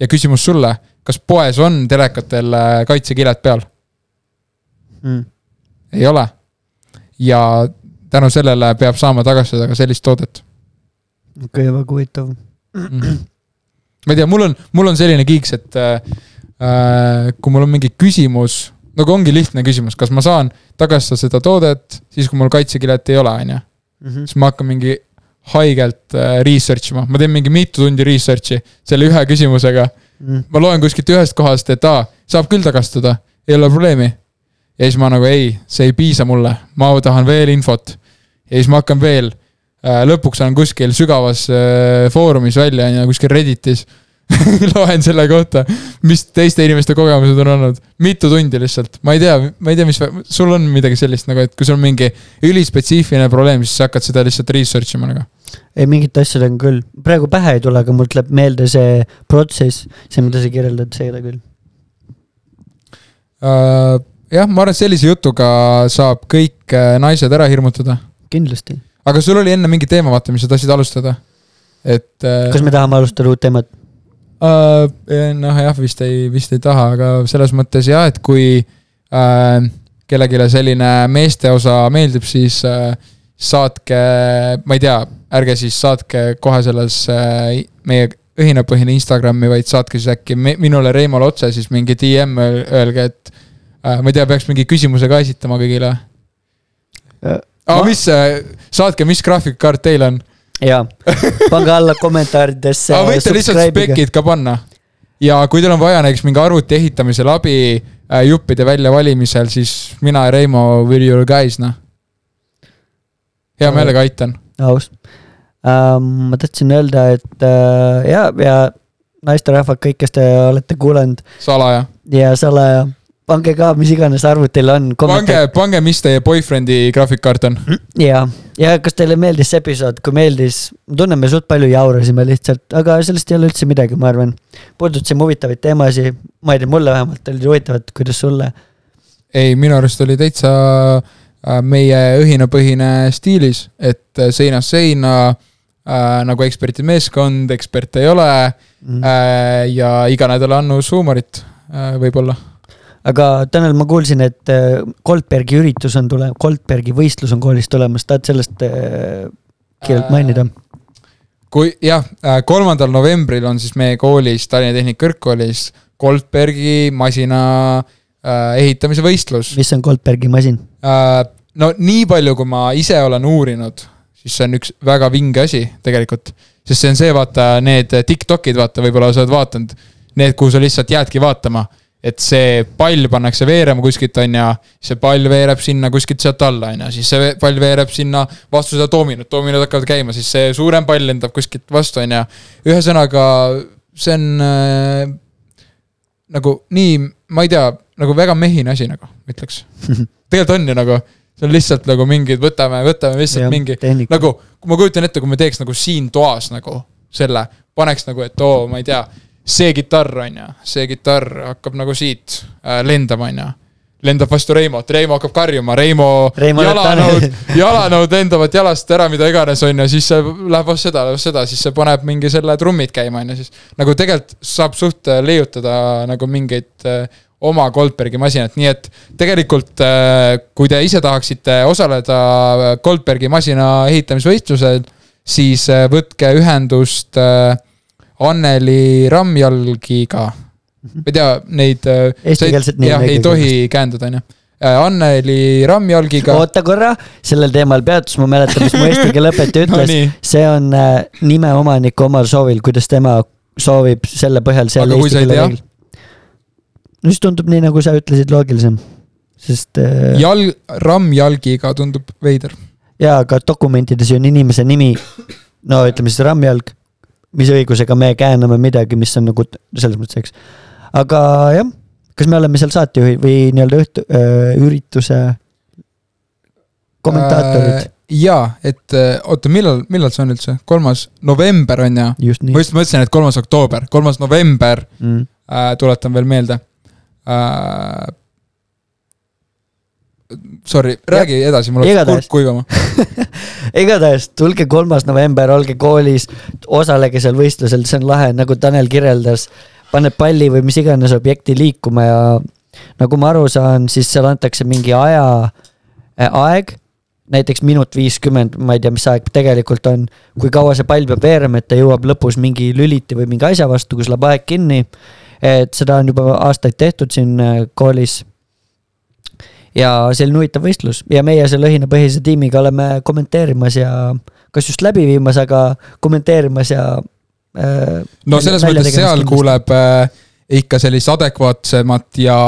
ja küsimus sulle, kas poes on telekatel äh, kaitsekiled peal? Mm. ei ole. ja tänu sellele peab saama tagastada ka sellist toodet okei okay,, väga huvitav. Mhm. ma ei tea, mul on, mul on selline kiiks, et äh, äh, kui mul on mingi küsimus nagu ongi lihtne küsimus, kas ma saan tagastada seda toodet siis, kui mul kaitsekilet ei ole, on ju. Mhm. siis ma hakkan mingi haigelt äh, research ima, ma teen mingi mitu tundi research'i selle ühe küsimusega. Mhm. ma loen kuskilt ühest kohast, et aa, saab küll tagastada, ei ole probleemi. ja siis ma nagu ei, see ei piisa mulle, ma tahan veel infot. ja siis ma hakkan veel, lõpuks olen kuskil sügavas äh, foorumis välja, on ju, kuskil Redditis loen selle kohta, mis teiste inimeste kogemused on olnud, mitu tundi lihtsalt, ma ei tea, ma ei tea, mis, sul on midagi sellist nagu, et kui sul on mingi ülispetsiifiline probleem, siis sa hakkad seda lihtsalt research ima nagu. ei, mingit asja on küll, praegu pähe ei tule, aga mul tuleb meelde see protsess, see, mida sa kirjeldad, seda küll uh,. jah, ma arvan, et sellise jutuga saab kõik äh, naised ära hirmutada. kindlasti. aga sul oli enne mingi teema, vaata, mis sa tahtsid alustada, et uh,. kas me tahame alustada uut teemat? Uh, noh jah, vist ei, vist ei taha, aga selles mõttes jah, et kui uh, kellelegi selline meeste osa meeldib, siis uh, saatke, ma ei tea, ärge siis saatke kohe selles uh, meie õhinapõhine Instagrami, vaid saatke siis äkki minule, Reimole otse siis mingi DM, öelge, et uh, ma ei tea, peaks mingi küsimuse ka esitama kõigile uh,. aga mis, saatke, mis graafikkaart teil on jaa, pange alla kommentaaridesse. aga võite lihtsalt spekid ka panna. ja kui teil on vaja näiteks mingi arvuti ehitamisel abi äh, juppide väljavalimisel, siis mina ja Reimo will your guys, noh. hea meelega aitan. aus um,. ma tahtsin öelda, et uh, ja, ja naisterahvad, kõik, kes te olete kuulanud. salaja. ja salaja pange ka, mis iganes arvud teil on. pange, pange, mis teie boyfriend'i graafikkaart on. ja, ja kas teile meeldis see episood, kui meeldis, tunneme suht palju jaurasime lihtsalt, aga sellest ei ole üldse midagi, ma arvan. puudutasime huvitavaid teemasid, ma ei tea, mulle vähemalt olid huvitavad, kuidas sulle? ei, minu arust oli täitsa äh, meie õhinapõhine stiilis, et äh, seinast seina äh, nagu ekspertide meeskond, eksperte ei ole mm. äh, ja iga nädal annus huumorit äh, võib-olla aga Tanel, ma kuulsin, et äh, Goldbergi üritus on tule-, Goldbergi võistlus on koolis tulemas, tahad sellest äh, kiirelt mainida? kui jah, äh, kolmandal novembril on siis meie koolis, Tallinna Tehnikakõrgkoolis Goldbergi masina äh, ehitamise võistlus. mis on Goldbergi masin äh,? no nii palju, kui ma ise olen uurinud, siis see on üks väga vinge asi tegelikult. sest see on see, vaata, need Tiktokid, vaata, võib-olla sa oled vaadanud, need, kuhu sa lihtsalt jäädki vaatama et see pall pannakse veerema kuskilt, on ju, see pall veereb sinna kuskilt sealt alla, on ju, siis see pall veereb sinna vastu seda doominot, doominod hakkavad käima, siis see suurem pall lendab kuskilt vastu, on ju. ühesõnaga, see on äh, nagu nii, ma ei tea, nagu väga mehine asi nagu, ütleks. tegelikult on ju nagu, see on lihtsalt nagu mingid, võtame, võtame lihtsalt ja, mingi, nagu, kui ma kujutan ette, kui me teeks nagu siin toas nagu selle, paneks nagu, et oo, ma ei tea see kitarr, on ju, see kitarr hakkab nagu siit äh, lendama, on ju lendab vastu Reimot, Reimo hakkab karjuma, Reimo, Reimo jalanõud, jalanõud lendavad jalast ära, mida iganes, on ju, siis see läheb vastu seda, vastu seda, siis see paneb mingi selle trummid käima, on ju, siis. nagu tegelikult saab suht äh, leiutada nagu mingeid äh, oma Goldbergi masinat, nii et tegelikult äh, kui te ise tahaksite osaleda Goldbergi masina ehitamisvõistlusel, siis äh, võtke ühendust äh, Anneli Rammjalgiga. ma ei tea, neid. Äh, eestikeelset nime. jah, ei tohi käänduda, on ju. Äh, Anneli Rammjalgiga. oota korra, sellel teemal peatus, ma mäletan, mis mu eesti keele õpetaja ütles no,. see on äh, nime omaniku omal soovil, kuidas tema soovib selle põhjal seal aga eesti keele reegel. no siis tundub nii, nagu sa ütlesid, loogilisem, sest äh.... jalg, rammjalgiga tundub veider. jaa, aga dokumentides on inimese nimi, no ütleme siis rammjalg mis õigusega me kääname midagi, mis on nagu selles mõttes, eks. aga jah, kas me oleme seal saatejuhid või nii-öelda õhtu, ürituse kommentaatorid äh,? jaa, et oota, millal, millal see on üldse, kolmas november on ju? ma just mõtlesin, et kolmas oktoober, kolmas november mm., äh, tuletan veel meelde äh, Sorry, räägi ja, edasi, mul hakkas kurk kuivama igatahes tulge kolmas november, olge koolis, osalege seal võistlusel, see on lahe, nagu Tanel kirjeldas. paned palli või mis iganes objekti liikuma ja nagu ma aru saan, siis seal antakse mingi aja äh,, aeg. näiteks minut viiskümmend, ma ei tea, mis aeg tegelikult on, kui kaua see pall peab veerema, et ta jõuab lõpus mingi lüliti või mingi asja vastu, kus läheb aeg kinni. et seda on juba aastaid tehtud siin äh, koolis ja selline huvitav võistlus ja meie selle õhinapõhise tiimiga oleme kommenteerimas ja kas just läbi viimas, aga kommenteerimas ja äh,. no selles mõttes seal kindlasti. kuuleb äh, ikka sellist adekvaatsemat ja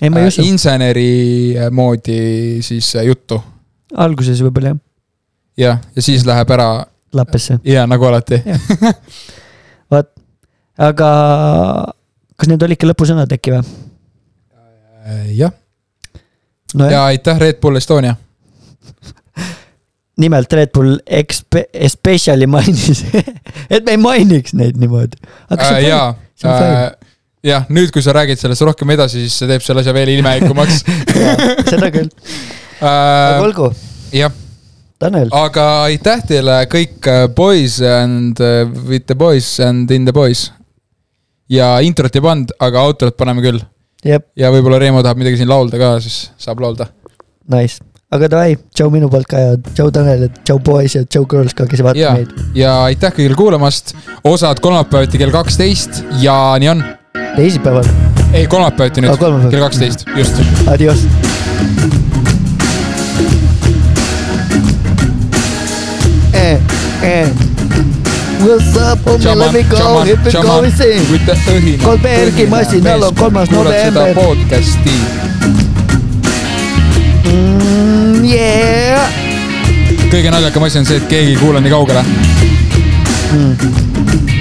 ei, äh, inseneri moodi siis äh, juttu. alguses võib-olla jah. jah, ja siis läheb ära. lappesse. jaa, nagu alati vot, aga kas need olidki lõpusõnad äkki või? Äh, jah no,. ja aitäh, Red Bull Estonia nimelt Red Bull Expe-, Especially mainis et me ei mainiks neid niimoodi. Äh, jaa, äh, jah, nüüd, kui sa räägid sellest rohkem edasi, siis see teeb selle asja veel imelikumaks seda küll äh,. aga olgu. jah. Tanel. aga aitäh teile kõik äh, boys and uh, with the boys and in the boys. ja introt ei pannud, aga outrot paneme küll. Ja võib-olla Reemo tahab midagi siin laulda ka, siis saab laulda. Nice aga davai, tšau minu poolt ka ja tšau Tanel ja tšau boys ja tšau girls ka, kes vaatavad meid. ja aitäh kõigile kuulamast, osad kolmapäeviti kell kaksteist ja nii on. teisipäeval? ei, kolmapäeviti nüüd oh,, kell kaksteist, just. Adios. Eh, eh. What's up, homie, let me go, hip it go, we sing. Kolbergi masinal on kolmas november. podcast'i mm,. Yeah. kõige naljakam asi on see, et keegi ei kuule nii kaugele mm..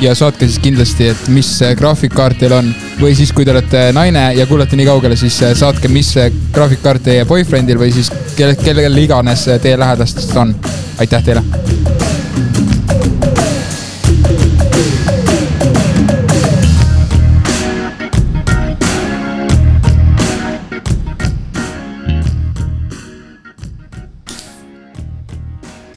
Ja saatke siis kindlasti, et mis graafikkaart teil on või siis, kui te olete naine ja kuulete nii kaugele, siis saatke, mis graafikkaart teie boyfriendil või siis kelle, kellel iganes teie lähedastest on. aitäh teile